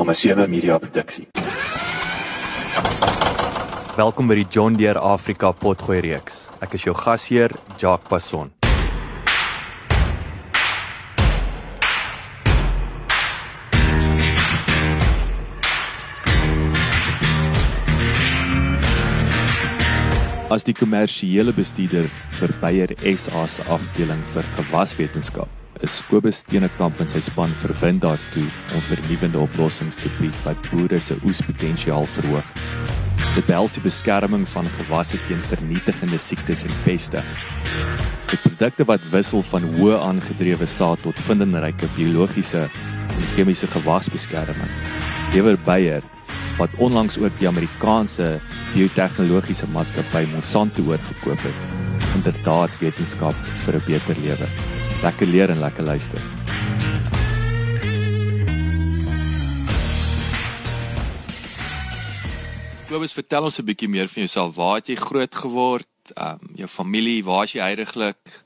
nommer 7 Media Produksie. Welkom by die John Deere Afrika Potgooi reeks. Ek is jou gasheer, Jacques Passon. As die kommersiële bestuurder vir Bayer SA se afdeling vir gewaswetenskap, is Kobus Steenekamp en sy span verbind daartoe om vernuwende oplossings te bied wat boere se oespotensiaal verhoog. Dit behels die beskerming van gewasse teen vernietigende siektes en peste. Die produkte wat wissel van hoë aangedrewe saad tot vindingryke biologiese en chemiese gewasbeskerming. Lewer Bayer wat onlangs ook die Amerikaanse biotehnologiese maatskappy Monsanto oorgekoop het. Inderdaad wetenskap vir 'n beter lewe. Lekker leer en lekker luister. Kobus, vertel ons 'n bietjie meer van jouself. Waar het jy groot geword? Ehm um, jou familie, waar is jy heiliglik?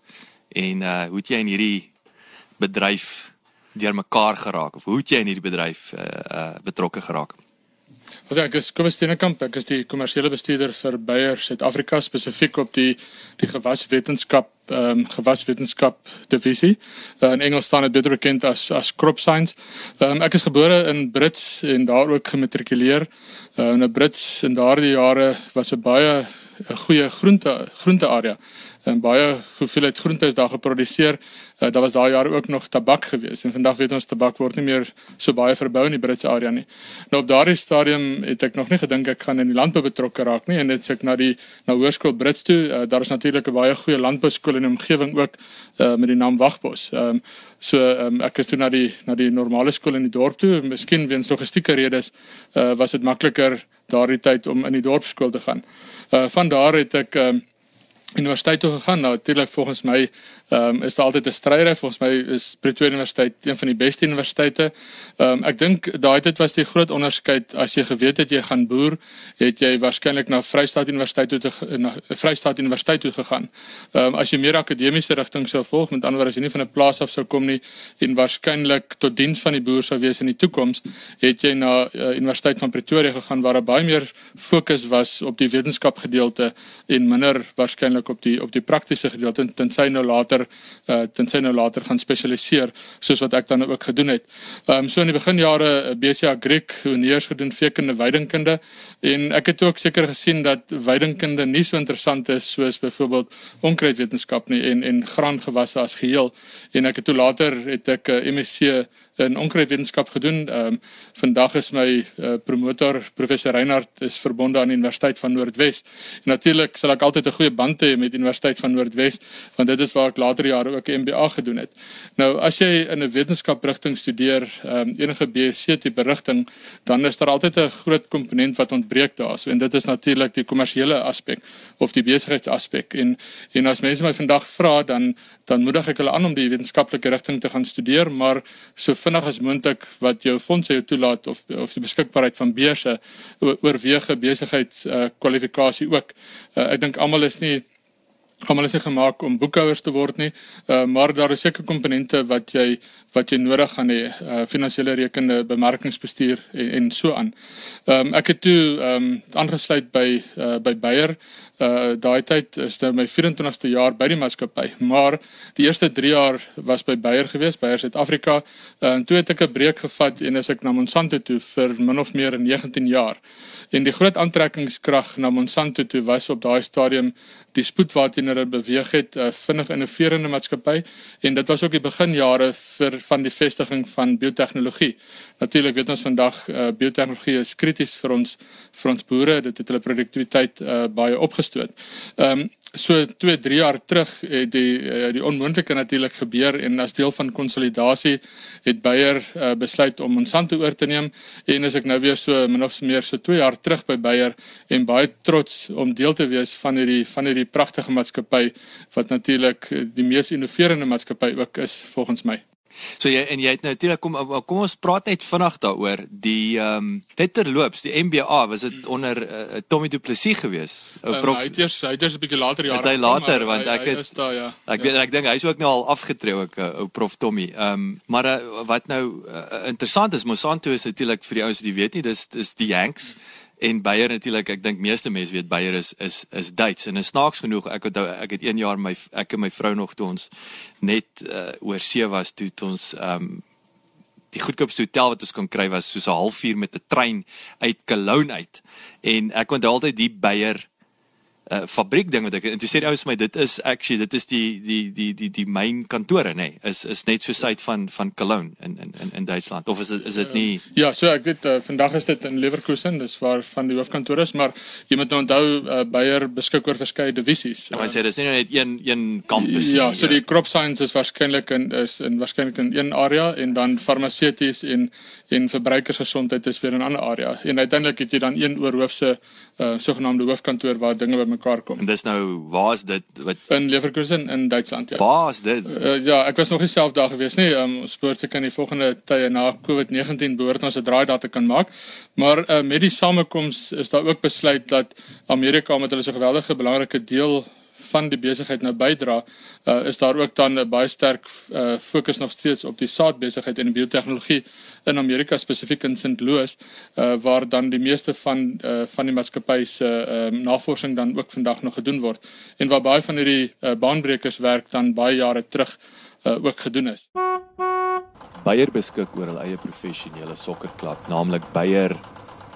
En uh hoe het jy in hierdie bedryf deurmekaar geraak of hoe het jy in hierdie bedryf uh, uh betrokke geraak? Ons ek is Kobus Steenekamp, ek is die kommersiële bestuurder vir Bayer Suid-Afrika spesifiek op die die gewaswetenskap ehm um, gewaswetenskap divisie. Uh, in Engels staan dit beter bekend as as crop science. Ehm um, ek is gebore in Brits en daar ook gematrikuleer. Uh, in Brits in daardie jare was 'n baie 'n goeie groente groente area en baie hoeveelheid groente is daar geproduseer. Uh, daar was daai jare ook nog tabak gewees en vandag weet ons tabak word nie meer so baie verbou in die Britse area nie. Nou op daardie stadium het ek nog nie gedink ek gaan in die landbou betrokke raak nie en dit sê ek na die na Hoërskool Brits toe. Uh, daar is natuurlik 'n baie goeie landbouskool in die omgewing ook uh, met die naam Wagbos. Ehm um, so um, ek het toe na die na die normale skool in die dorp toe. Miskien weens logistieke redes uh, was dit makliker daardie tyd om in die dorpskool te gaan. Uh, van daar het ek um, universiteit toe gegaan. Nou natuurlik volgens my ehm um, is daar altyd 'n stryder. Volgens my is Pretoria Universiteit een van die beste universiteite. Ehm um, ek dink daai tyd was die groot onderskeid as jy geweet het jy gaan boer, het jy waarskynlik na Vrystaat Universiteit toe na Vrystaat Universiteit toe gegaan. Ehm um, as jy meer akademiese rigting sou volg, met ander woorde as jy nie van 'n plaas af sou kom nie en waarskynlik tot diens van die boer sou wees in die toekoms, het jy na uh, Universiteit van Pretoria gegaan waar 'n baie meer fokus was op die wetenskap gedeelte en minder waarskynlik op die op die praktiese gedeelte tensy nou later uh, tensy nou later gaan spesialiseer soos wat ek dan ook gedoen het. Ehm um, so in die beginjare uh, BCA Griek honeurs gedoen veekunde weidingkunde en ek het ook seker gesien dat weidingkunde nie so interessant is soos byvoorbeeld onkruidwetenskap nie en en graangewasse as geheel en ek het toe later het ek 'n uh, MSc in onkruidwetenskap gedoen. Ehm um, vandag is my uh, promotor professor Reinhardt is verbonde aan die Universiteit van Noordwes. Natuurlik sal ek altyd 'n goeie band hê met die Universiteit van Noordwes want dit is waar ek later jare ook 'n MBA gedoen het. Nou as jy in 'n wetenskaprigting studeer, ehm um, enige BSc tipe rigting, dan is daar altyd 'n groot komponent wat ontbreek daar. So en dit is natuurlik die kommersiële aspek of die besigheidsaspek. En en as mense my vandag vra dan dan moedig ek hulle aan om die wetenskaplike rigting te gaan studeer, maar so vinnig as moontlik wat jou fondse jou toelaat of of die beskikbaarheid van beurse oorweeg besigheids uh, kwalifikasie ook. Uh, ek dink almal is nie almal is nie gemaak om boekhouers te word nie, uh, maar daar is seker komponente wat jy wat jy nodig gaan hê, uh, finansiële rekende, bemarkingsbestuur en, en so aan. Ehm um, ek het toe ehm um, aangesluit by uh, by Bayer uh daai tyd is nou my 24ste jaar by die maatskappy, maar die eerste 3 jaar was by Bayer gewees, Bayer Suid-Afrika. Uh, en toe het ek 'n breek gevat en is ek na Monsanto toe vir min of meer 19 jaar. En die groot aantrekkingskrag na Monsanto toe was op daai stadium die spoed waarteen hulle beweeg het, 'n uh, vinnig innoverende maatskappy en dit was ook die beginjare vir van die vestiging van biotehnologie. Natuurlik weet ons vandag uh, biotehnologie is krities vir ons vir ons boere, dit het hulle produktiwiteit uh, baie opgestel gestoot. Ehm um, so 2, 3 jaar terug het die uh, die onmoontlike natuurlik gebeur en as deel van konsolidasie het Bayer uh, besluit om Monsanto oor te neem en as ek nou weer so min of meer so 2 jaar terug by Bayer en baie trots om deel te wees van hierdie van hierdie pragtige maatskappy wat natuurlik die mees innoverende maatskappy ook is volgens my. So jy en jy het natuurlik kom kom ons praat net vinnig daaroor die ehm um, net terloops die MBA was dit onder uh, Tommy Du Plessis gewees. Um, prof hy het eers hy het eers 'n bietjie later jare. Hy later want hy, ek het daar, ja. Ek weet ja. ek dink hy's ook nou al afgetree ook uh, ou prof Tommy. Ehm um, maar uh, wat nou uh, interessant is Monsanto is natuurlik vir die ouens wat jy weet nie dis dis die Yanks. Hmm en Beyer natuurlik ek dink meeste mense weet Beyer is is is Duits. En is snaaks genoeg ek het ek het 1 jaar my ek en my vrou nog toe ons net uh, oor see was toe ons ehm um, die goedkoopste hotel wat ons kon kry was soos 'n halfuur met 'n trein uit Cologne uit. En ek onthou altyd die Beyer uh, fabriek ding wat ek en toe sê die ouens vir my dit is actually dit is die die die die die myn kantore nê. Nee, is is net so suid van van Cologne in in in in Duitsland. Of is dit is dit nie Ja so ek weet uh, vandag is dit in Leverkusen dis waar van die hoofkantoor is maar jy moet nou onthou uh, Bayer beskik oor verskeie divisies. Ja maar sê dis nie net een een kampus Ja so die crop science is waarskynlik in is in waarskynlik in een area en dan farmaseuties en en verbruikersgesondheid is weer in 'n ander area. En uiteindelik het jy dan een oorhoofse uh, sogenaamde hoofkantoor waar dinge bymekaar kom. En dis nou waar is dit wat in Leverkusen in Duitsland ja. Waar is dit? Uh, ja, ek was nog nie self daar gewees nie. Um, ons behoort seker in die volgende tye na COVID-19 behoort ons 'n draai daar te kan maak. Maar uh, met die samekoms is daar ook besluit dat Amerika met hulle so geweldige belangrike deel van die besigheid nou bydra, uh, is daar ook dan 'n baie sterk uh, fokus nog steeds op die saadbesigheid en die biotehnologie in Amerika spesifiek in St. Louis, uh, waar dan die meeste van uh, van die maatskappye se uh, navorsing dan ook vandag nog gedoen word en waar baie van hierdie uh, baanbrekers werk dan baie jare terug uh, ook gedoen is. Bayer beskik oor hul eie professionele sokkerklub, naamlik Bayer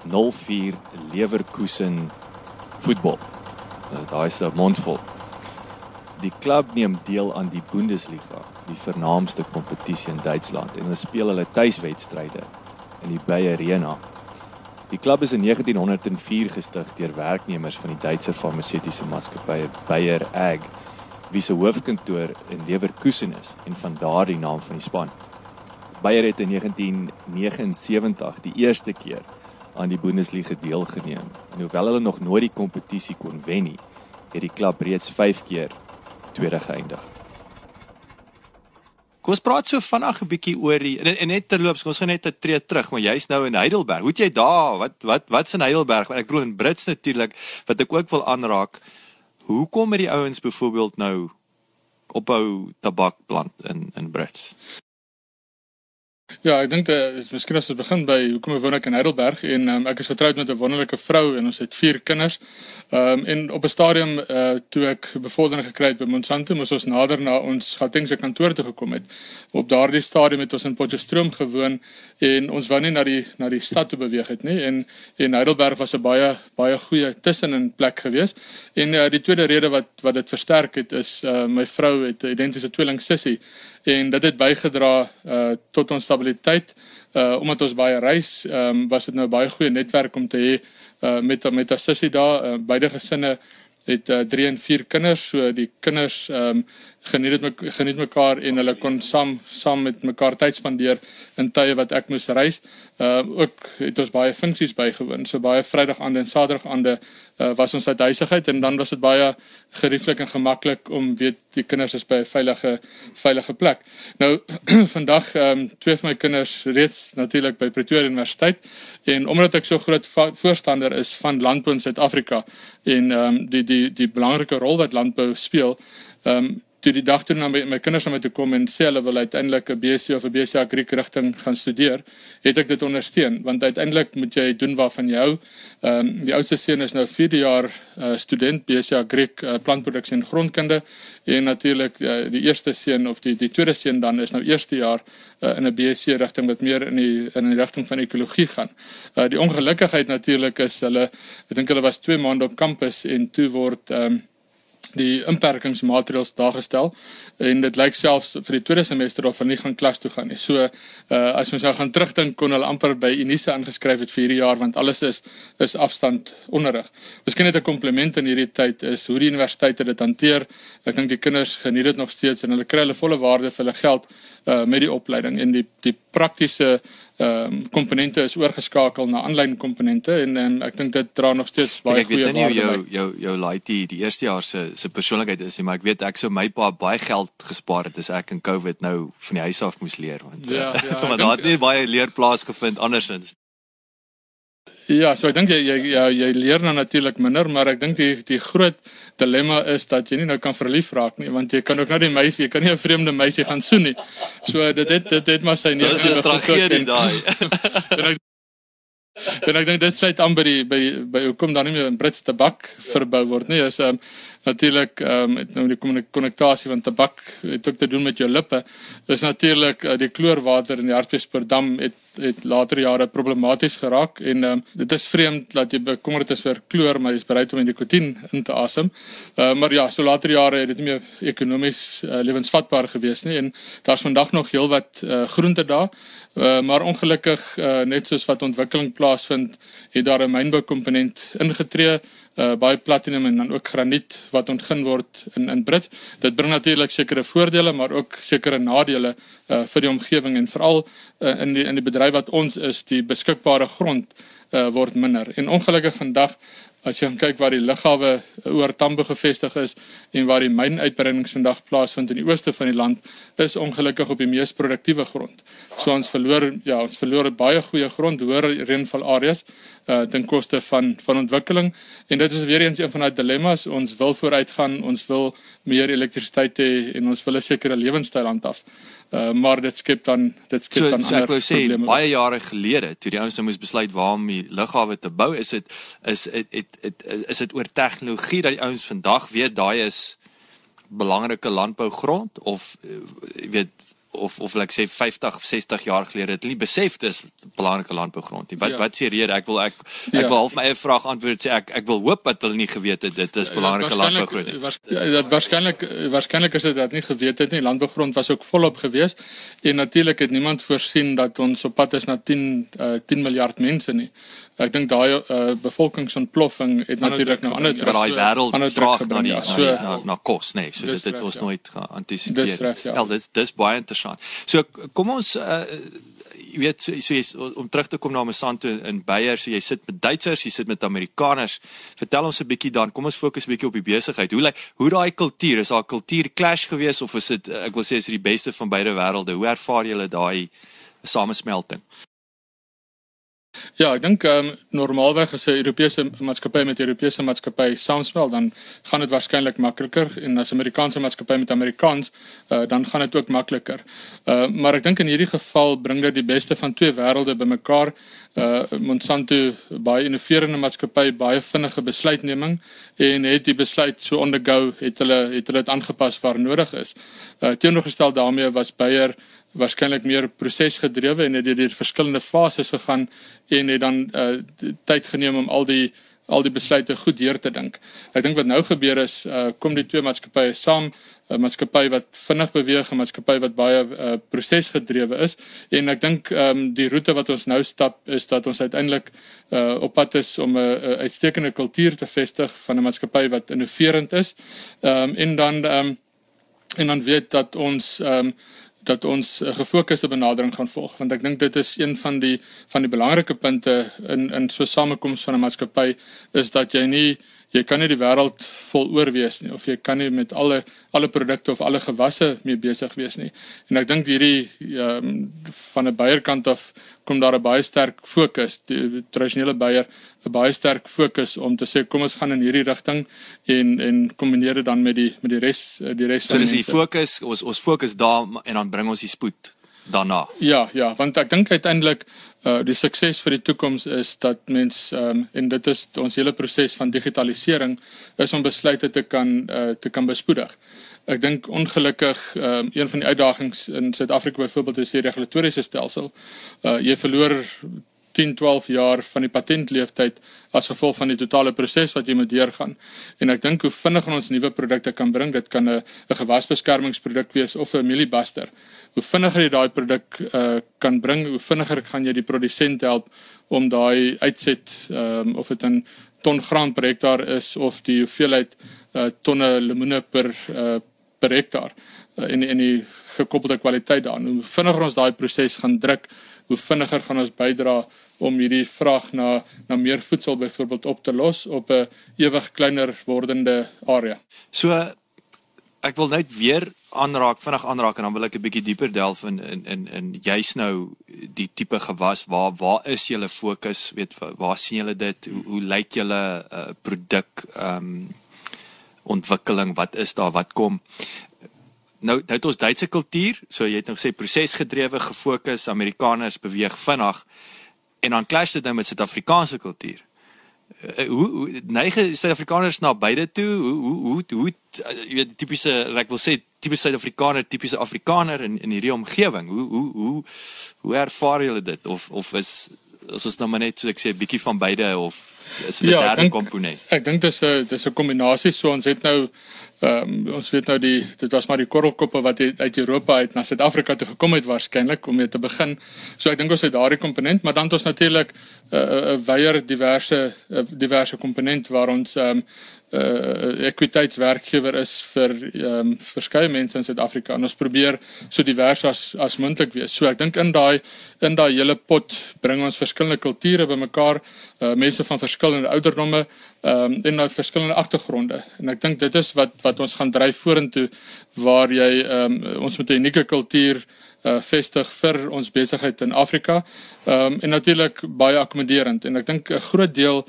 04 Leverkusen voetbal. Daai is 'n mondvol. Die klub neem deel aan die Bundesliga, die vernaamste kompetisie in Duitsland en hulle speel hulle tuiswedstryde in die Bayer Arena. Die klub is in 1904 gestig deur werknemers van die Duitse farmaseutiese maatskappy Bayer AG, wie se hoofkantoor in Leverkusen is en van daardie naam van die span. Bayer het in 1979 die eerste keer aan die Bundesliga deelgeneem. En hoewel hulle nog nooit die kompetisie kon wen nie, het die klub reeds 5 keer tweede geëindig. Kom ons praat so vinnig 'n bietjie oor die en, en net terloops, ons gaan net 'n tree terug, maar jy's nou in Heidelberg. Hoe het jy daar? Wat wat wat's in Heidelberg? Ek bedoel in Brits natuurlik wat ek ook wil aanraak. Hoe kom dit die ouens byvoorbeeld nou ophou tabak plant in in Brits? Ja, ek dink dit is miskien as ons begin by hoekom ek woon in Heidelberg en um, ek is getroud met 'n wonderlike vrou en ons het vier kinders. Ehm um, en op 'n stadium uh toe ek bevordering gekry het by Monsanto, moes ons nader na ons Gautengse kantoor toe gekom het. Op daardie stadium het ons in Potchefstroom gewoon en ons wou nie na die na die stad toe beweeg het nie en en Heidelberg was 'n baie baie goeie tussenin plek geweest. En uh, die tweede rede wat wat dit versterk het is uh my vrou het identiese tweeling sussie en dit het bygedra uh tot ons stabiliteit uh omdat ons baie reis, ehm um, was dit nou baie goeie netwerk om te hê uh met met 'n sussie daar, uh, beide gesinne het 3 uh, en 4 kinders, so die kinders ehm um, geniet dit me, geniet mekaar en hulle kon saam saam met mekaar tyd spandeer in tye wat ek moes reis. Uh ook het ons baie funksies bygewoon. So baie Vrydag aande en Saterdag aande uh, was ons uit huisigheid en dan was dit baie gerieflik en gemaklik om weet die kinders is by 'n veilige veilige plek. Nou vandag ehm um, twee van my kinders reeds natuurlik by Pretoria Universiteit en omdat ek so groot voorstander is van landbou in Suid-Afrika en ehm um, die die die belangrike rol wat landbou speel ehm um, toe die dag toe na my, my kinders na my toe kom en sê hulle wil uiteindelik 'n BSc of 'n BSc Agric rigting gaan studeer, het ek dit ondersteun want uiteindelik moet jy doen waarvan jy hou. Ehm um, die oudste seun is nou 4de jaar uh, student BSc Agric uh, plantproduksie en grondkunde en natuurlik uh, die eerste seun of die die tweede seun dan is nou eerste jaar uh, in 'n BSc rigting wat meer in die in die rigting van ekologie gaan. Uh, die ongelukkigheid natuurlik is hulle ek dink hulle was 2 maande op kampus en toe word ehm um, die inperkingsmaatreëls daar gestel en dit lyk selfs vir die tweede semester of hulle nie gaan klas toe gaan nie. So uh as mens nou gaan terugdink kon hulle amper by Unisa ingeskryf het vir hierdie jaar want alles is is afstand onderrig. Miskien net 'n kompliment in hierdie tyd is hoe die universiteite dit hanteer. Ek dink die kinders geniet dit nog steeds en hulle kry hulle volle waarde vir hulle geld uh met die opleiding en die die praktiese ehm um, komponente is oorgeskakel na aanlyn komponente en um, ek dink dit dra nog steeds baie goeie waarde. Ek weet nie jou jou jou laaitie die eerste jaar se se persoonlikheid is nie, maar ek weet ek sou my pa baie geld gespaar het as ek in COVID nou van die huis af moes leer want ja, uh, ja, want daar het nie baie leer plaasgevind andersins. Ja, so ek dink jy jy ja, jy leer nou natuurlik minder, maar ek dink die die groot dilemma is dat jy nie nou kan verlief raak nie, want jy kan ook nou die meisie, jy kan nie 'n vreemde meisie gaan soen nie. So dit het dit het maar sy negatiewe tragedie daai. En ek dink dit sê dan by die, by by hoekom dan nie meer in Brits tabak verbou word nie. Is um, natuurlik ehm um, nou die konnektasie van tabak het ook te doen met jou lippe. Is natuurlik uh, die kloorwater in die Hartbeespoortdam het het later jare problematies geraak en ehm um, dit is vreemd dat jy bekommerd is vir kloor maar jy is bereid om nikotien in te asem. Uh, maar ja, so later jare het dit nie meer ekonomies uh, lewensvatbaar gewees nie en daar's vandag nog heelwat uh, groente daar. Uh, maar ongelukkig uh, net soos wat ontwikkeling plaasvind, het daar 'n mynboukomponent ingetree uh, baie platinum en dan ook graniet wat ontgin word in in Brit. Dit bring natuurlik sekere voordele maar ook sekere nadele uh, vir die omgewing en veral uh, in die in die bedryf wat ons is, die beskikbare grond uh, word minder. En ongelukkig vandag as jy kyk waar die lughawe oor Tambo gevestig is en waar die mynuitbreidings vandag plaasvind in die ooste van die land is ongelukkig op die mees produktiewe grond. So ons verloor ja, ons verloor baie goeie grond, hoër reënval areas uh ten koste van van ontwikkeling en dit is weer eens een van daai dilemma's. Ons wil vooruitgaan, ons wil meer elektrisiteit hê en ons wil 'n sekere lewenstyl handhaaf. Uh, maar dit skep dan dit skep so, dan so ander sê, probleme. Baie jare gelede toe die ouens nou moes besluit waar om die lughawe te bou, is dit is dit is dit oor tegnologie dat die ouens vandag weet daai is belangrike landbougrond of uh, weet of of ek sê 50 of 60 jaar gelede het hulle nie besef dis belangrike landbougrond nie. Wat ja. wat sê rede ek wil ek ek ja. wil half my eie vraag antwoord sê ek ek wil hoop dat hulle nie geweet het dit is ja, belangrike ja, landbougrond nie. Ja, dat waarskynlik waarskynlik is dit dat nie geweet het nie. Landbougrond was ook volop gewees en natuurlik het niemand voorsien dat ons op pad is na 10 uh, 10 miljard mense nie. Ek dink daai uh, bevolkingsontploffing het natuurlik nou ander druk. Daai wêreld vraag na die, ja, so, na, na, na kos, nee, so dit het ons ja. nooit geantisipeer. Dis reg, ja. Wel, dis dis baie interessant. So kom ons uh, jy weet so, so jy om terug te kom na Monsanto in, in Beyer, so jy sit met Duitsers, jy sit met Amerikaners. Vertel ons 'n bietjie dan, kom ons fokus 'n bietjie op die besigheid. Hoe lyk hoe daai kultuur, is daar 'n kultuur clash gewees of is dit ek wil sê is dit die beste van beide wêrelde? Hoe ervaar julle daai samesmelting? Ja, ek dink ehm um, normaalweg as 'n Europese maatskappy met 'n Europese maatskappy saamspel, dan gaan dit waarskynlik makliker en as 'n Amerikaanse maatskappy met Amerikaans, uh, dan gaan dit ook makliker. Uh maar ek dink in hierdie geval bring dit die beste van twee wêrelde bymekaar. Uh Monsanto baie innoverende maatskappy, baie vinnige besluitneming en het die besluit so on the go het hulle het hulle dit aangepas waar nodig is. Uh teenoorgestel daarmee was Bayer waarskynlik meer prosesgedrewe en het deur verskillende fases gegaan en het dan uh, tyd geneem om al die al die besluite goed deur te dink. Ek dink wat nou gebeur is uh, kom die twee maatskappye saam, 'n maatskappy wat vinnig beweeg, 'n maatskappy wat baie uh, prosesgedrewe is en ek dink um, die roete wat ons nou stap is dat ons uiteindelik uh, op pad is om 'n uitstekende kultuur te vestig van 'n maatskappy wat innoverend is. Ehm um, en dan ehm um, en dan weet dat ons ehm um, dat ons 'n gefokusde benadering gaan volg want ek dink dit is een van die van die belangrike punte in in so 'n samekoms van 'n maatskappy is dat jy nie jy kan nie die wêreld vol oorwees nie of jy kan nie met alle alle produkte of alle gewasse mee besig wees nie. En ek dink hierdie um, van 'n beierkant af kom daar 'n baie sterk fokus die tradisionele beier 'n baie sterk fokus om te sê kom ons gaan in hierdie rigting en en kombineer dit dan met die met die res die res so van die So dis die fokus ons ons fokus daar en dan bring ons die spoed daarna. Ja, ja, want ek dink uiteindelik uh die sukses vir die toekoms is dat mens ehm um, en dit is ons hele proses van digitalisering is om besluite te kan uh te kan bespoedig. Ek dink ongelukkig ehm um, een van die uitdagings in Suid-Afrika byvoorbeeld is die regulatoriese stelsel. Uh jy verloor 10, 12 jaar van die patentleeftyd as gevolg van die totale proses wat jy moet deurgaan. En ek dink hoe vinniger ons nuwe produkte kan bring, dit kan 'n gewasbeskermingsproduk wees of 'n mieliebuster. Hoe vinniger jy daai produk uh kan bring, hoe vinniger gaan jy die produsent help om daai uitset um, of dit 'n ton graan per hektaar is of die hoeveelheid uh tonne lemoene per uh per hektaar uh, en en die gekoppelde kwaliteit daarin. Hoe vinniger ons daai proses gaan druk, hoe vinniger gaan ons bydra om hierdie vraag na na meer voedsel byvoorbeeld op te los op 'n ewig kleiner wordende area. So ek wil net weer aanraak, vinnig aanraak en dan wil ek 'n bietjie dieper delf in in in in jy's nou die tipe gewas waar waar is julle fokus? Weet waar sien julle dit? Hoe, hoe lyk julle uh, produk ehm um, ontwikkeling? Wat is daar? Wat kom? Nou nou het ons Duitse kultuur, so jy het nou gesê prosesgedrewe gefokus, Amerikaners beweeg vinnig en dan clash dit nou met Suid-Afrikaanse kultuur. Uh, hoe hoe neig Suid-Afrikaners na beide toe? Hoe hoe hoe hoe uh, jy weet tipiese ek wil sê tipiese Suid-Afrikaner, tipiese Afrikaner in in hierdie omgewing. Hoe hoe hoe hoe ervaar julle dit of of is is ons nou maar net so ek sê 'n bietjie van beide of is dit 'n ja, derde komponent? Ek dink dis 'n dis 'n kombinasie. So ons het nou Ehm um, ons weet nou die dit was maar die korrelkoppe wat uit Europa uit na Suid-Afrika toe gekom het waarskynlik om mee te begin. So ek dink ons het daardie komponent, maar dan het ons natuurlik 'n uh, 'n uh, weier diverse uh, diverse komponent waar ons ehm um, uh ekwiteitswerkgewer is vir ehm um, verskeie mense in Suid-Afrika en ons probeer so divers as as moontlik wees. So ek dink in daai in daai hele pot bring ons verskillende kulture bymekaar, uh mense van verskillende ouderdomme, ehm um, en nou verskillende agtergronde. En ek dink dit is wat wat ons gaan dryf vorentoe waar jy ehm um, ons met 'n unieke kultuur uh vestig vir ons besigheid in Afrika. Ehm um, en natuurlik baie akkommoderend en ek dink 'n groot deel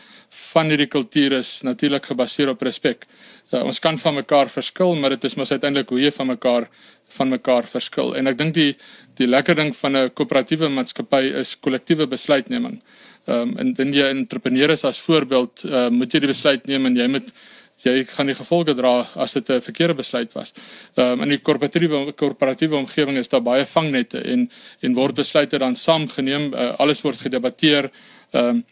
van hierdie kultuur is natuurlik gebaseer op respek. Uh, ons kan van mekaar verskil, maar dit is mos uiteindelik hoe jy van mekaar van mekaar verskil. En ek dink die die lekker ding van 'n koöperatiewe maatskappy is kollektiewe besluitneming. Ehm um, en dan jy entrepreneur is as voorbeeld, uh, moet jy die besluit neem en jy moet jy gaan die gevolge dra as dit 'n verkeerde besluit was. Ehm um, in die korporatiewe korporatiewe omgewing is daar baie vangnette en en word besluite dan saam geneem, uh, alles word gedebatteer. Ehm um,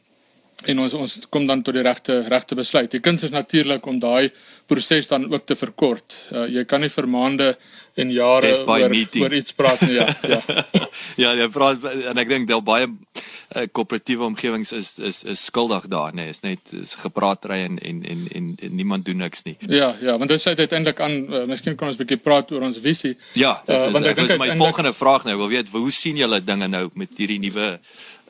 en ons ons kom dan tot die regte regte besluit. Die kuns is natuurlik om daai proses dan ook te verkort. Uh, jy kan nie vir maande en jare oor, oor iets praat nie. Ja, ja. ja, jy praat en ek dink del baie uh, koöperatiewe omgewings is is is skuldig daar, nê. Nee. Is net is gepraatry en, en en en en niemand doen niks nie. Ja, ja, want dit sê uiteindelik aan uh, miskien kan ons 'n bietjie praat oor ons visie. Ja, uh, want ek dink my volgende vraag nou, wil weet hoe sien julle dinge nou met hierdie nuwe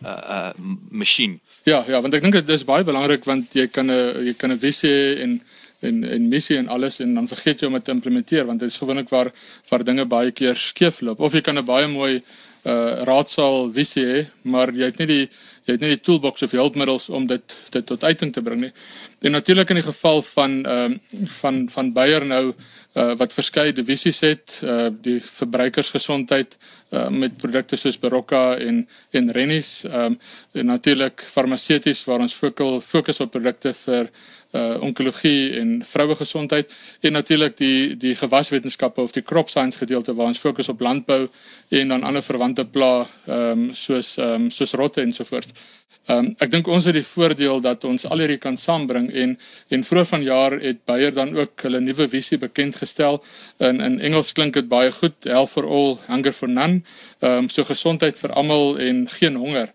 uh uh masjien? Ja, ja, want ek dink dit is baie belangrik want jy kan 'n jy kan 'n visie hê en en en missie en alles en dan vergeet jy om dit te implementeer want dit is gewoonlik waar waar dinge baie keer skeefloop of jy kan 'n baie mooi uh raadsaal visie hê, maar jy het nie die jy het nie die toolbox of die hulpmiddels om dit dit tot uiting te bring nie. En natuurlik in die geval van ehm uh, van van Beyer nou uh wat verskeie divisies het, uh die verbruikersgesondheid uh met produkte soos Barocca en en Rennies, ehm um, natuurlik farmaseuties waar ons fokus fokus op produkte vir uh onkologie en vroue gesondheid en natuurlik die die gewaswetenskappe of die crop science gedeelte waar ons fokus op landbou en dan ander verwante pla ehm um, soos ehm um, soos rotte en so voort. Ehm um, ek dink ons het die voordeel dat ons al hierdie kan saambring en en vroeër vanjaar het Bayer dan ook hulle nuwe visie bekend gestel. In in Engels klink dit baie goed, health for all, hunger for none. Ehm um, so gesondheid vir almal en geen honger.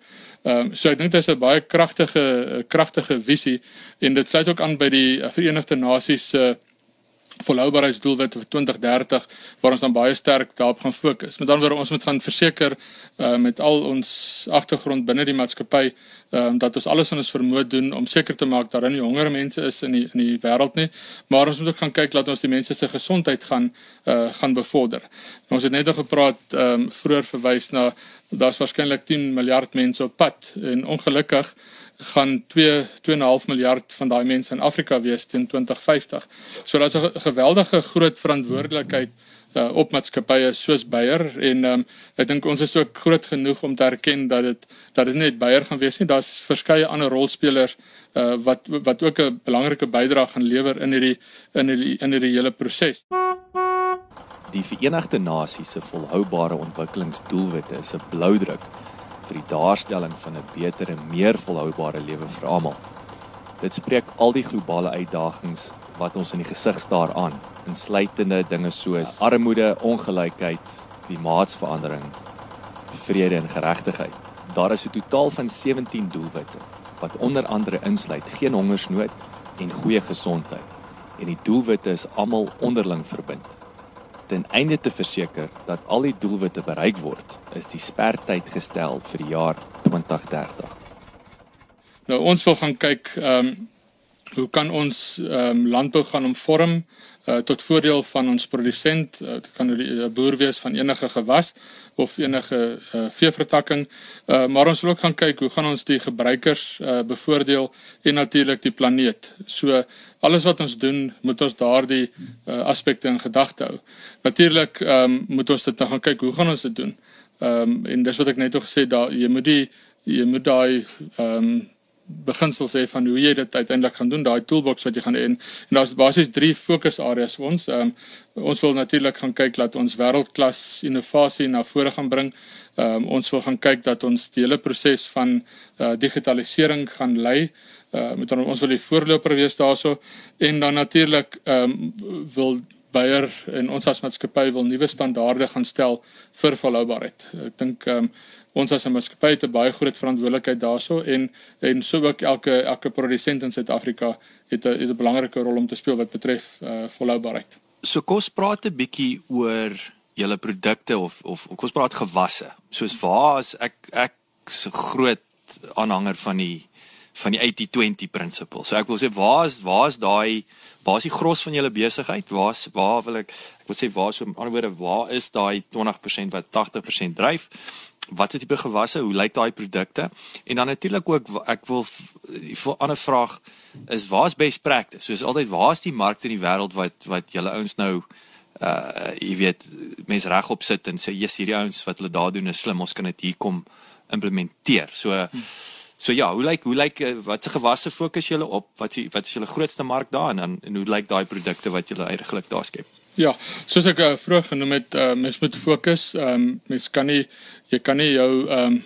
Ehm um, so ek dink dit is 'n baie kragtige kragtige visie en dit sluit ook aan by die Verenigde Nasies se uh, volhoubaarheidsdoelwit vir 2030 waar ons dan baie sterk daarop gaan fokus. Met ander woorde ons moet gaan verseker uh, met al ons agtergrond binne die maatskappy um, dat ons alles in ons vermoë doen om seker te maak dat daar nie honger mense is in die in die wêreld nie, maar ons moet ook gaan kyk dat ons die mense se gesondheid gaan uh, gaan bevorder. En ons het net nog gepraat um, vroeër verwys na daar's waarskynlik 10 miljard mense op pad en ongelukkig gaan 2 2.5 miljard van daai mense in Afrika wees teen 2050. So daar's 'n geweldige groot verantwoordelikheid uh, op maatskappye soos Bayer en um, ek dink ons is ook groot genoeg om te erken dat dit dat dit net Bayer gaan wees nie. Daar's verskeie ander rolspelers uh, wat wat ook 'n belangrike bydrae gaan lewer in hierdie in hierdie in hierdie hele proses. Die Verenigde Nasies se volhoubare ontwikkelingsdoelwitte is 'n bloudruk vir die daarstelling van 'n beter en meer volhoubare lewe vir almal. Dit spreek al die globale uitdagings wat ons in die gesig staar aan, insluitende dinge soos armoede, ongelykheid, klimaatsverandering, vrede en geregtigheid. Daar is 'n totaal van 17 doelwitte wat onder andere insluit geen hongersnood en goeie gesondheid. En die doelwitte is almal onderling verbind. Ten einde te verseker dat al die doelwitte bereik word, is die spertyd gestel vir die jaar 2030. Nou ons wil gaan kyk ehm um, hoe kan ons ehm um, landbou gaan omvorm uh, tot voordeel van ons produsent, uh, dit kan 'n boer wees van enige gewas of enige uh, veevertakking. Uh, maar ons wil ook gaan kyk hoe gaan ons die gebruikers uh, bevoordeel en natuurlik die planeet. So alles wat ons doen, moet ons daardie uh, aspekte in gedagte hou. Natuurlik um, moet ons dit nou gaan kyk hoe gaan ons dit doen. Ehm um, en dis wat ek net al gesê daar jy moet die jy moet daai ehm um, beginsels hê van hoe jy dit uiteindelik gaan doen, daai toolbox wat jy gaan hê. En, en daar's basies drie fokusareas vir ons. Ehm um, ons wil natuurlik gaan kyk dat ons wêreldklas innovasie na vore gaan bring. Ehm um, ons wil gaan kyk dat ons die hele proses van uh, digitalisering gaan lei. Uh, met ons wil die voorloper wees daarso en dan natuurlik ehm um, wil Bayer en ons as maatskappy wil nuwe standaarde gaan stel vir volhoubaarheid. Ek dink ehm um, ons as 'n maatskappy het 'n baie groot verantwoordelikheid daarso en en so ook elke elke produsent in Suid-Afrika het 'n het 'n belangrike rol om te speel wat betref uh, volhoubaarheid. So kos praat 'n bietjie oor julle produkte of of kos praat gewasse. Soos waar is ek ek so groot aanhanger van die van die 80/20 principle. So ek wil sê waar is waar is daai waar is die gros van julle besigheid? Waar is waar wil ek ek wil sê waar so die ander woorde waar is daai 20% wat 80% dryf? Wat is tipe gewasse, hoe lyk daai produkte? En dan natuurlik ook ek wil 'n ander vraag is waar's best practice? Soos altyd, waar's die markte in die wêreld wat wat julle ouens nou uh jy weet mense regop sit en sê yes hierdie ouens wat hulle daar doen is slim, ons kan dit hier kom implementeer. So so ja, hoe lyk hoe lyk uh, wat se gewasse fokus julle op? Wat is wat is julle grootste mark daar en dan en hoe lyk daai produkte wat julle eintlik daar skep? Ja, soos ek uh, vroeër genoem het, uh, mens moet fokus. Ehm um, mens kan nie jy kan nie jou ehm um,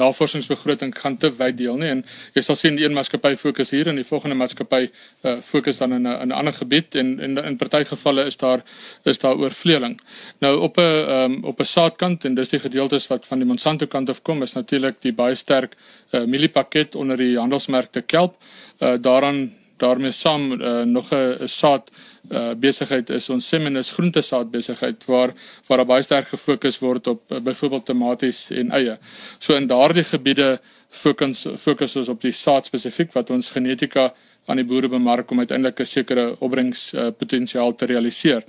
navorsingsbegroting gaan te wyd deel nie en jy sal sien een maatskappy fokus hier en die volgende maatskappy uh, fokus dan in 'n 'n ander gebied en en in party gevalle is daar is daar oorvleeling. Nou op 'n um, op 'n saadkant en dis die gedeeltes wat van die Monsanto kant af kom is natuurlik die baie sterk uh, mieliepakket onder die handelsmerkte Kelp. Uh, daaraan daarmee saam uh, nog 'n saad uh, besigheid is ons Seminus groentesaad besigheid waar waar daar baie sterk gefokus word op uh, byvoorbeeld tomaties en eie. So in daardie gebiede fokus fokus ons op die saad spesifiek wat ons genetika aan die boere bemark om uiteindelik 'n sekere opbrengspotensiaal uh, te realiseer.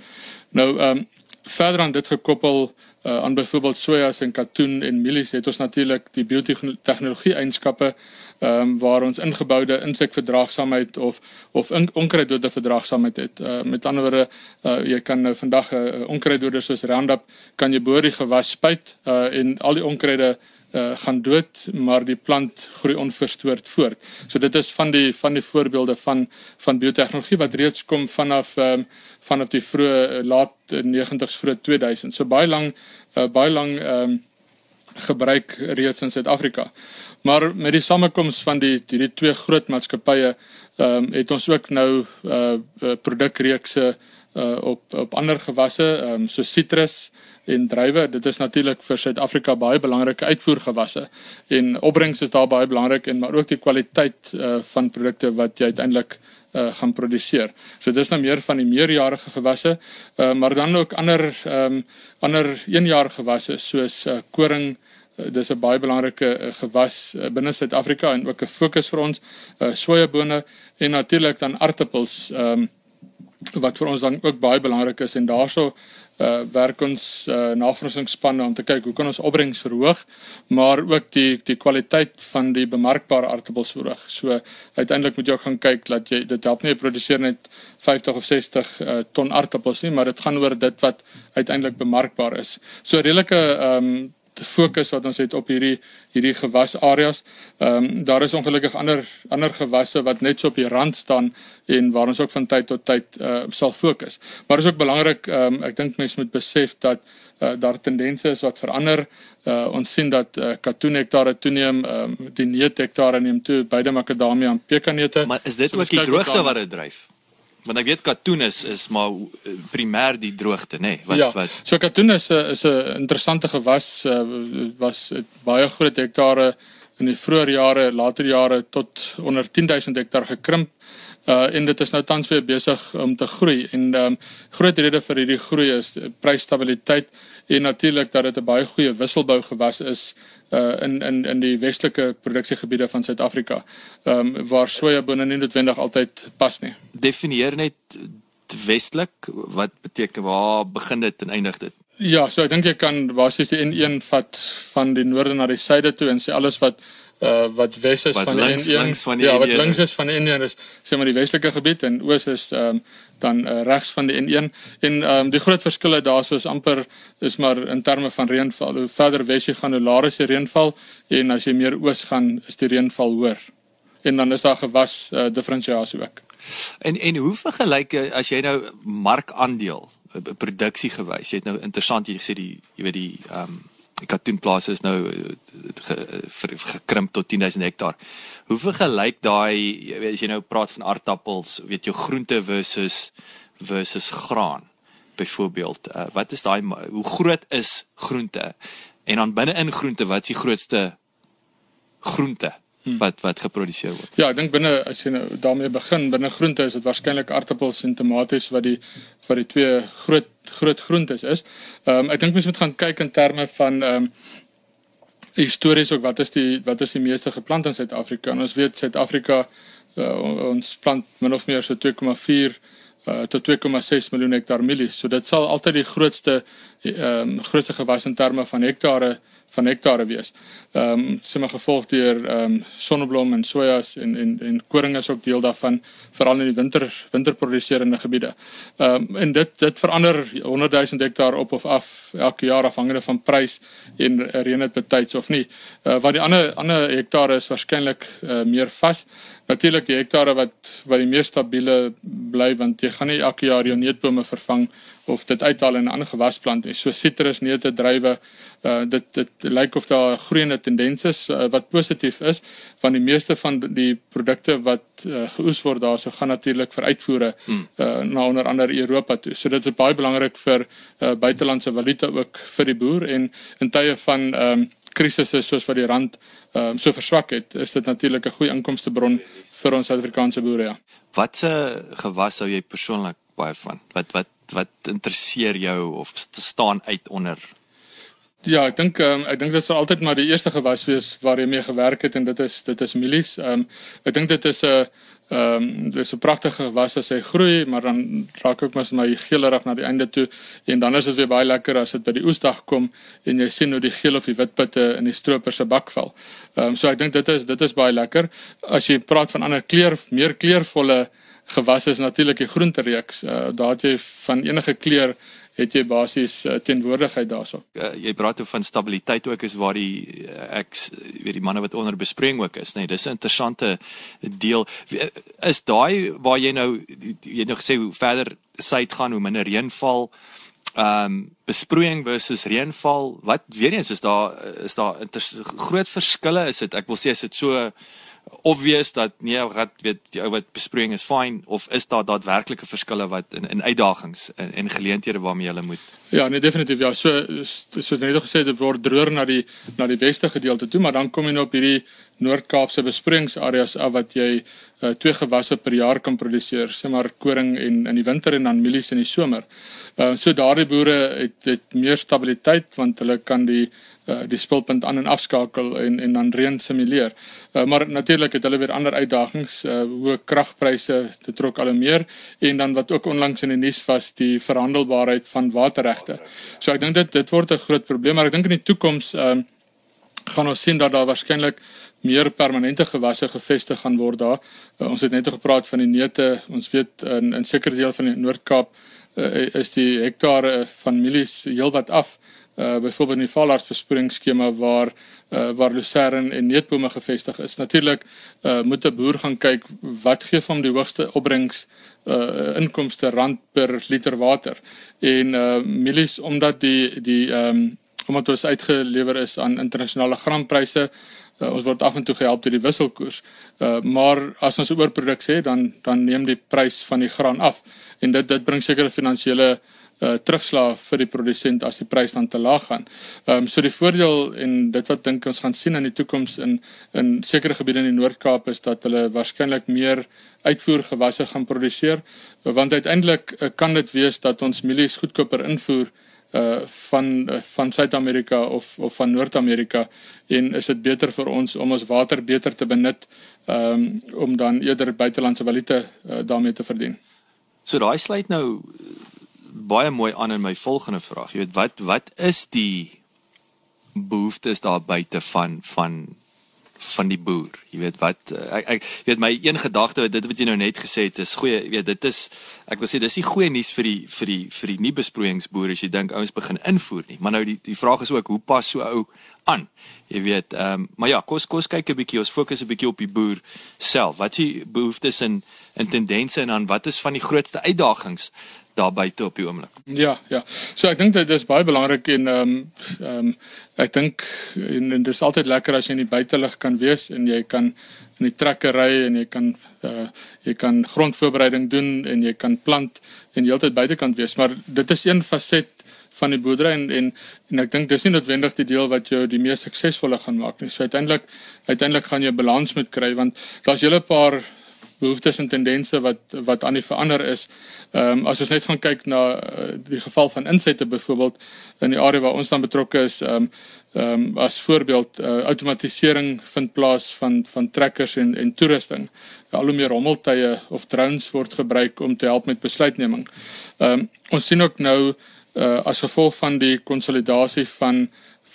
Nou ehm um, verder aan dit gekoppel aan byvoorbeeld sojas en katoen en mielies het ons natuurlik die biotehnologie eienskappe ehm um, waar ons ingeboude insekverdraagsaamheid of of onkruiddode verdraagsaamheid het. Uh, met ander woorde, uh, jy kan nou vandag 'n uh, onkruiddode soos Roundup kan jy bo die gewas spuit uh, en al die onkruide uh, gaan dood, maar die plant groei onverstoord voort. So dit is van die van die voorbeelde van van biotehnologie wat reeds kom vanaf ehm um, vanaf die vroeë laat 90s vroeg 2000. So baie lank uh, baie lank ehm um, gebruik reeds in Suid-Afrika. Maar met die samekoms van die hierdie twee groot maatskappye ehm um, het ons ook nou uh produkreekse uh op op ander gewasse ehm um, so sitrus en druiwe. Dit is natuurlik vir Suid-Afrika baie belangrike uitvoergewasse en opbrengs is daar baie belangrik en maar ook die kwaliteit uh van produkte wat jy uiteindelik uh gaan produseer. So dis nou meer van die meerjarige gewasse, uh maar dan ook ander ehm um, ander eenjarige gewasse soos uh koring uh, dis 'n baie belangrike uh, gewas uh, binne Suid-Afrika en ook 'n fokus vir ons uh sojabone en natuurlik dan aartappels ehm um, wat vir ons dan ook baie belangrik is en daaroor uh werk ons uh navorsingsspanne om te kyk hoe kan ons opbrengs verhoog maar ook die die kwaliteit van die bemarkbare aardappels verhoog. So uiteindelik moet jy ook gaan kyk dat jy dit help nie produseer net 50 of 60 uh ton aardappels nie, maar dit gaan oor dit wat uiteindelik bemarkbaar is. So redelike um te fokus wat ons het op hierdie hierdie gewasareas. Ehm um, daar is ongelukkig ander ander gewasse wat net so op die rand staan en waar ons ook van tyd tot tyd uh, sal fokus. Maar is ook belangrik ehm um, ek dink mense moet besef dat uh, daar tendense is wat verander. Uh, ons sien dat uh, katoen hektare toeneem, ehm um, die neut hektare neem toe, beide makadamia en pekanneute. Maar is dit so ook die droogte wat dit dryf? Want ek weet katoen is is maar eh, primêr die droogte nê nee, wat ja, wat So katoen is 'n is 'n interessante gewas uh, was baie groot hektare in die vroeë jare later jare tot onder 10000 hektaar gekrimp Uh en dit is nou tans weer besig om te groei. En ehm um, groot rede vir hierdie groei is prysstabiliteit en natuurlik dat dit 'n baie goeie wisselbou gewas is uh in in in die westelike produksiegebiede van Suid-Afrika. Ehm um, waar sojabone nie noodwendig altyd pas nie. Definieer net westelik, wat beteken waar begin dit en eindig dit? Ja, so ek dink jy kan basies die N1 vat van die noorde na die suide toe en sê alles wat uh wat wes is wat van links, N1 links van die ja, wat N1 links is van N1 is sê maar die westelike gebied en oos is ehm um, dan uh, regs van die N1 en ehm um, die groot verskille daarso is amper is maar in terme van reënval. Hoe verder wes jy gaan, hoe laer is die reënval en as jy meer oos gaan, is die reënval hoër. En dan is daar gewas uh, diferensiasie ook. En en hoe vergelyk jy as jy nou markandeel produksie gewys. Jy het nou interessant jy gesê die jy weet die ehm um, die katoenplase is nou ge, ge, gekrimp tot 10000 hektaar. Hoe vergelyk daai as jy nou praat van aardappels, weet jy groente versus versus graan byvoorbeeld. Uh, wat is daai hoe groot is groente? En dan binne-in groente, wat is die grootste groente? Hmm. wat wat geproduseer word. Ja, ek dink binne as jy nou daarmee begin, binne groente is dit waarskynlik aardappels en tomaties wat die wat die twee groot groot groentes is. Ehm um, ek dink mens moet gaan kyk in terme van ehm um, histories ook wat is die wat is die meeste geplant in Suid-Afrika? Ons weet Suid-Afrika uh, ons plant min of meer so 2,4 uh, tot 2,6 miljoen hektaar mielies. So dit sal altyd die grootste ehm um, grootste gewas in terme van hektare van hektare wees. Ehm um, sê maar gevolg deur ehm um, sonneblom en sojas en en en koring is ook deel daarvan veral in die winter winterproduserende gebiede. Ehm um, en dit dit verander 100 000 hektaar op of af elke jaar afhangende van prys en reën dit betyds of nie. Uh, wat die ander ander hektare is waarskynlik uh, meer vas. Natuurlik die hektare wat wat die mees stabiele bly want jy gaan nie elke jaar jou neutbome vervang of dit uithaal en 'n ander gewas plant nie. So sitrus, neute, druiwe, uh dit dit lyk of daar 'n groeiende tendens is uh, wat positief is van die meeste van die produkte wat uh, geoes word daarso gaan natuurlik vir uitvoere hmm. uh na onder andere Europa toe. So dit is baie belangrik vir uh buitelandse valuta ook vir die boer en in tye van ehm um, krisisse soos wat die rand ehm um, so verswak het, is dit natuurlik 'n goeie inkomstebron vir ons Suid-Afrikaanse boere ja. Watse gewas sou jy persoonlik baie van? Wat wat wat interesseer jou of staan uit onder? Ja, ek dink um, ek dink dit sal altyd maar die eerste gewas wees waar jy mee gewerk het en dit is dit is mielies. Ehm um, ek dink dit is 'n ehm um, dit is 'n pragtige gewas as hy groei, maar dan raak ook mos my geelerig na die einde toe en dan is dit weer baie lekker as dit by die oesdag kom en jy sien hoe die geel of die wit pitte in die stroper se bak val. Ehm um, so ek dink dit is dit is baie lekker. As jy praat van ander kleur, meer kleurvolle gewasse is natuurlik die groentereeks. Uh, daar het jy van enige kleur het jy basies uh, teenwoordigheid daarso. Uh, jy praat oor van stabiliteit ook is waar die uh, ek weet die manne wat onder bespreking ook is, nê. Nee, dis 'n interessante deel. Is daai waar jy nou jy het nou gesê hoe verder suid gaan hoe minder reënval ehm um, besproeiing versus reënval. Wat weer eens is daar is daar groot verskille is dit ek wil sê is dit so obvious dat nee wat weet jy wat bespreking is fyn of is daar daadwerklike verskille wat in in uitdagings en en geleenthede waarmee jy moet Ja nee definitief ja so so net gesê dit word droër na die na die weste gedeelte toe maar dan kom jy nou op hierdie Noord-Kaapse bespringsareas af wat jy uh, twee gewasse per jaar kan produseer sê maar koring en in die winter en dan mielies in die somer. Uh, so daardie boere het het meer stabiliteit want hulle kan die die spulpunt aan en afskakel en en dan reën simuleer. Uh, maar natuurlik het hulle weer ander uitdagings, uh, hoë kragpryse, dit trok al meer en dan wat ook onlangs in die nuus was, die verhandelbaarheid van waterregte. So ek dink dit dit word 'n groot probleem, maar ek dink in die toekoms ehm uh, gaan ons sien dat daar waarskynlik meer permanente gewasse gevestig gaan word daar. Uh, ons het net gepraat van die neute. Ons weet in in sekere dele van die Noord-Kaap uh, is die hektare van mielies heelwat af uh byvoorbeeld in die valhartsbesporingsskema waar uh waar lucerne en neutbome gevestig is. Natuurlik uh moet 'n boer gaan kyk wat gee hom die hoogste opbrengs uh inkomste rand per liter water. En uh mielies omdat die die ehm um, omdat ons uitgelewer is aan internasionale graanpryse uh, ons word af en toe gehelp deur die wisselkoers. Uh maar as ons oorproduksie het dan dan neem die prys van die graan af en dit dit bring sekere finansiële uh terugslag vir die produsent as die prys dan te laag gaan. Ehm um, so die voordeel en dit wat dink ons gaan sien in die toekoms in in sekere gebiede in die Noord-Kaap is dat hulle waarskynlik meer uitvoergewasse gaan produseer want uiteindelik uh, kan dit wees dat ons mielies goedkoper invoer uh van uh, van Suid-Amerika of of van Noord-Amerika en is dit beter vir ons om ons water beter te benut um, om dan eerder buitelandse valuta uh, daarmee te verdien. So daai sluit nou baie mooi aan in my volgende vraag. Jy weet wat wat is die behoeftes daar buite van van van die boer. Jy weet wat eh, ek ek weet my een gedagte dit wat jy nou net gesê het is goeie, jy weet dit is ek wil sê dis nie goeie nuus vir die vir die vir die nie besproeiingsboere as jy dink ouens begin invoer nie. Maar nou die die vraag is ook hoe pas so ou aan? Jy weet, ehm um, maar ja, kos kos kyk 'n bietjie, ons fokus 'n bietjie op die boer self. Wat is die behoeftes en en tendense en dan wat is van die grootste uitdagings daar buite op die oomblik. Ja, ja. So ek dink dit is baie belangrik en ehm um, ehm um, ek dink en, en dit is altyd lekker as jy in die buitelug kan wees en jy kan in die trekker ry en jy kan uh jy kan grondvoorbereiding doen en jy kan plant en jy altyd buitekant wees, maar dit is een faset van die boerdery en en en ek dink dis nie noodwendig die deel wat jou die mees suksesvolle gaan maak nie. So uiteindelik uiteindelik gaan jy balans moet kry want daar's 'n paar behoeftes en tendense wat wat aan die verander is. Ehm um, as ons net gaan kyk na uh, die geval van insette byvoorbeeld in die area waar ons dan betrokke is, ehm um, ehm um, as voorbeeld uh, outomatisering vind plaas van van trekkers en en toerusting. Al hoe meer rommeltuie of drones word gebruik om te help met besluitneming. Ehm um, ons sien ook nou uh, as gevolg van die konsolidasie van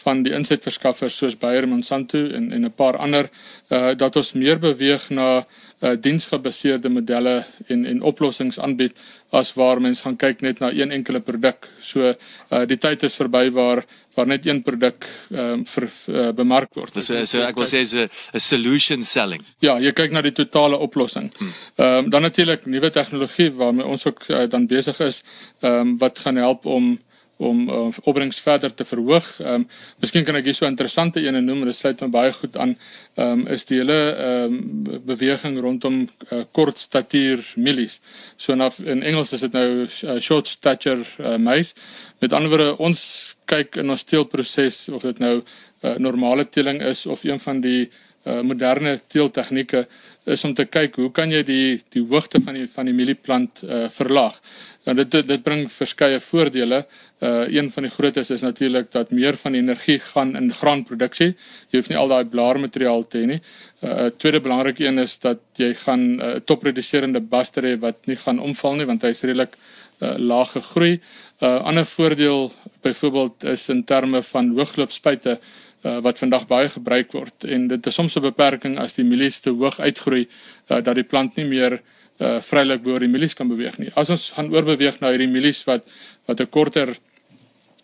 van die insetverskaffers soos Bayer en Monsanto en en 'n paar ander uh, dat ons meer beweeg na uh, diensgebaseerde modelle en en oplossings aanbied as waar mense gaan kyk net na een enkele produk. So uh, die tyd is verby waar waar net een produk ehm um, vir uh, bemark word. Dis so, so ek wil sê is 'n solution selling. Ja, jy kyk na die totale oplossing. Hmm. Ehm um, dan natuurlik nuwe tegnologie waarmee ons ook uh, dan besig is, ehm um, wat gaan help om om uh, opbrengs verder te verhoog. Ehm um, miskien kan ek hier so 'n interessante een noem, dit sluit my baie goed aan. Ehm um, is die hele ehm um, beweging rondom uh, kort statuur mielies. So in, in Engels is dit nou uh, short stature uh, maize. Met ander woorde, ons kyk in ons teelproses of dit nou uh, normale teeling is of een van die uh, moderne teeltegnieke is om te kyk hoe kan jy die die hoogte van die van die mielieplant uh, verlaag. En dit dit bring verskeie voordele. Uh een van die grootes is natuurlik dat meer van die energie gaan in graanproduksie. Jy hoef nie al daai blaarmateriaal te hê nie. Uh tweede belangrike een is dat jy gaan 'n uh, topproduserende baster hê wat nie gaan omval nie want hy's redelik uh laag gegroei. Uh ander voordeel byvoorbeeld is in terme van hoogloopspuite uh, wat vandag baie gebruik word en dit is soms 'n beperking as die mielies te hoog uitgroei uh, dat die plant nie meer uh vrylik bo oor die mielies kan beweeg nie. As ons gaan oorbeweeg na hierdie mielies wat wat 'n korter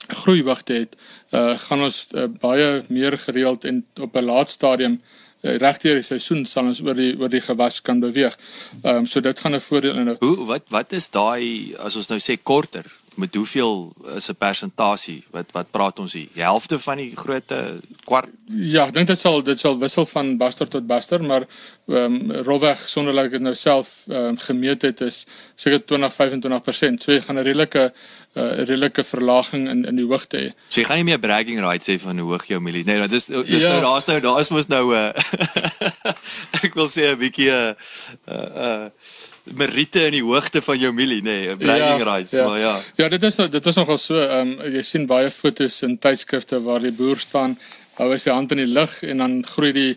groeiwigte het, uh gaan ons uh, baie meer gereeld en op 'n laat stadium uh, regdeur die seisoen sal ons oor die oor die gewas kan beweeg. Ehm um, so dit gaan 'n voordeel in. Hoe wat wat is daai as ons nou sê korter? Met hoeveel is 'n persentasie wat wat praat ons hier? Die helfte van die grootte kwart. Ja, ek dink dit sal dit sal wissel van baster tot baster, maar ehm um, rolweg sonder dat ek dit nou self ehm um, gemeet het is seker 20-25%. So jy gaan 'n redelike 'n uh, redelike verlaging in in die hoogte hê. So jy gaan nie meer bragging rights hê van hoe hoog jou milie. Nee, dit is dis ja. nou daar's nou daar is mos nou 'n uh, ek wil sê 'n bietjie 'n uh, uh, meriete in die hoogte van jou milie nê, nee, bragging ja, rights, ja. maar ja. Ja, dit is dit was nogal so, ehm um, jy sien baie fotos in tydskrifte waar die boer staan, hou hy sy hand in die lug en dan groei die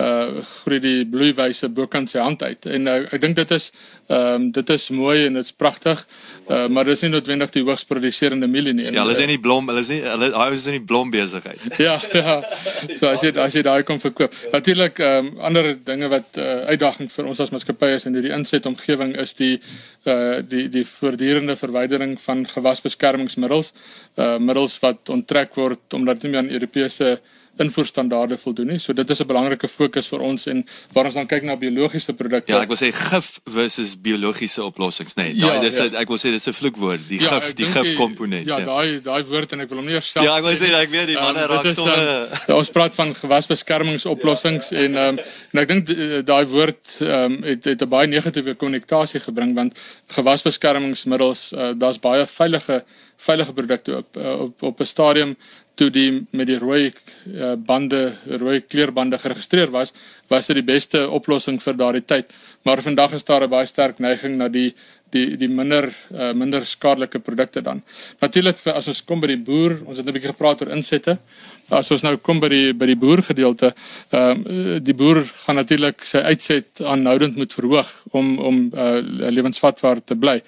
uh groei die bloeiwyse bokant sy hand uit. En uh, ek dink dit is ehm um, dit is mooi en dit's pragtig. Uh maar dis nie noodwendig die hoogs produserende mielie nie. Ja, hulle is nie blom, hulle is nie hulle hy is in die blom besigheid. ja, ja. So as jy as jy daai kan verkoop. Natuurlik ehm um, ander dinge wat uh, uitdaging vir ons as maatskappy is in hierdie insetomgewing is die uh die die voortdurende verwydering van gewasbeskermingsmiddels. Uh middels wat onttrek word omdat nie meer aan Europese invoerstandaarde voldoen nie. So dit is 'n belangrike fokus vir ons en waar ons dan kyk na biologiese produkte. Ja, ek wil sê gif versus biologiese oplossings, nee. Daai ja, dis ja. ek wil sê dis 'n vloekwoord, die ja, gif, die gif komponent. Ja, ja. daai daai woord en ek wil hom nie self Ja, ek wil sê ek weet die manne um, raak sommer um, ons praat van gewasbeskermingsoplossings en um, en ek dink daai woord um, het het 'n baie negatiewe konnotasie gebring want gewasbeskermingsmiddels uh, daar's baie veilige veilige produkte op op op 'n stadium toe die met die rooi uh, bande rooi kleurbande geregistreer was was dit die beste oplossing vir daardie tyd. Maar vandag is daar 'n baie sterk neiging na die die die minder uh, minder skadelike produkte dan natuurlik as ons kom by die boer ons het 'n bietjie gepraat oor insette as ons nou kom by die by die boer gedeelte, ehm uh, die boer gaan natuurlik sy uitset aanhoudend moet verhoog om om uh, lewensvatbaar te bly.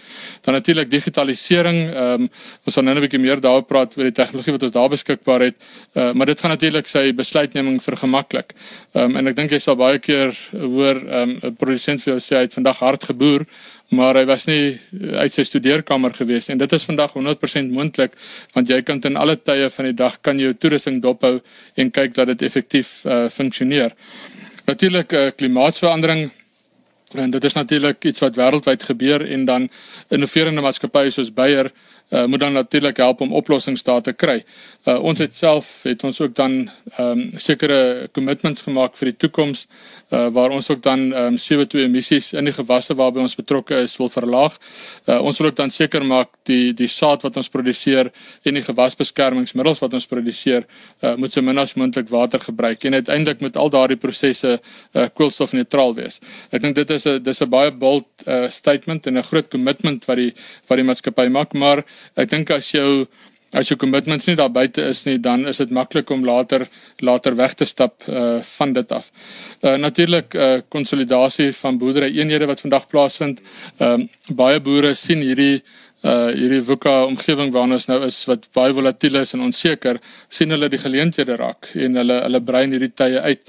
Dan natuurlik digitalisering, ehm um, ons gaan nou 'n bietjie meer daaroor praat oor die tegnologie wat ons daar beskikbaar het, uh, maar dit gaan natuurlik sy besluitneming vergemaklik. Ehm um, en ek dink jy sal baie keer hoor ehm um, 'n produsent vir jou sê hy het vandag hard geboer maar hy was nie uit sy studeerkamer gewees en dit is vandag 100% moontlik want jy kan ten alle tye van die dag kan jou toerusting dophou en kyk dat dit effektief uh, funksioneer. Natuurlik uh, klimaatsverandering en dit is natuurlik iets wat wêreldwyd gebeur en dan innoverende maatskappye soos Bayer uh, moet dan natuurlik help om oplossings daar te kry. Uh, ons het self het ons ook dan ehm um, sekere commitments gemaak vir die toekoms uh, waar ons ook dan ehm um, CO2 emissies in die gewasse waarby ons betrokke is wil verlaag. Uh, ons wil ook dan seker maak die die saad wat ons produseer en die gewasbeskermingsmiddels wat ons produseer uh, moet so min as moontlik water gebruik en uiteindelik moet al daardie prosesse uh, koolstofneutraal wees. Ek dink dit is 'n dis 'n baie bold uh, statement en 'n groot commitment wat die wat die maatskappy maak, maar ek dink as jou as jou commitments nie daar buite is nie, dan is dit maklik om later later weg te stap uh van dit af. Uh natuurlik uh konsolidasie van boerdery eenhede wat vandag plaasvind. Ehm uh, baie boere sien hierdie uh hierdie VUCA omgewing waarin ons nou is wat baie volatiel is en onseker, sien hulle die geleenthede raak en hulle hulle brein hierdie tye uit.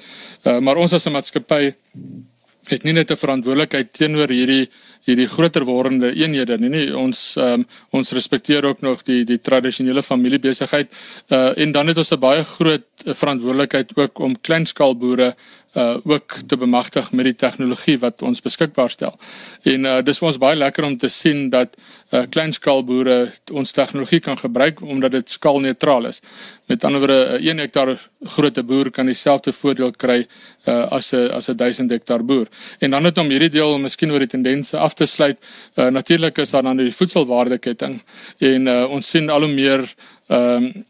Uh maar ons as 'n maatskappy het nie net 'n verantwoordelikheid teenoor hierdie hierdie groter wordende eenhede nie. nie. Ons um, ons respekteer ook nog die die tradisionele familiebesigheid. Uh en dan het ons 'n baie groot verantwoordelikheid ook om kleinskaalboere uh ook te bemagtig met die tegnologie wat ons beskikbaar stel. En uh dis vir ons baie lekker om te sien dat uh kleinskaalboere ons tegnologie kan gebruik omdat dit skaalneutraal is. Met ander woorde, 1 hektaar grootte boer kan dieselfde voordeel kry uh as 'n as 'n 1000 hektaar boer. En dan net om hierdie deel miskien oor die tendense af te sluit, uh natuurlik is daar dan die voedselwaardeketting en uh ons sien al hoe meer ehm um,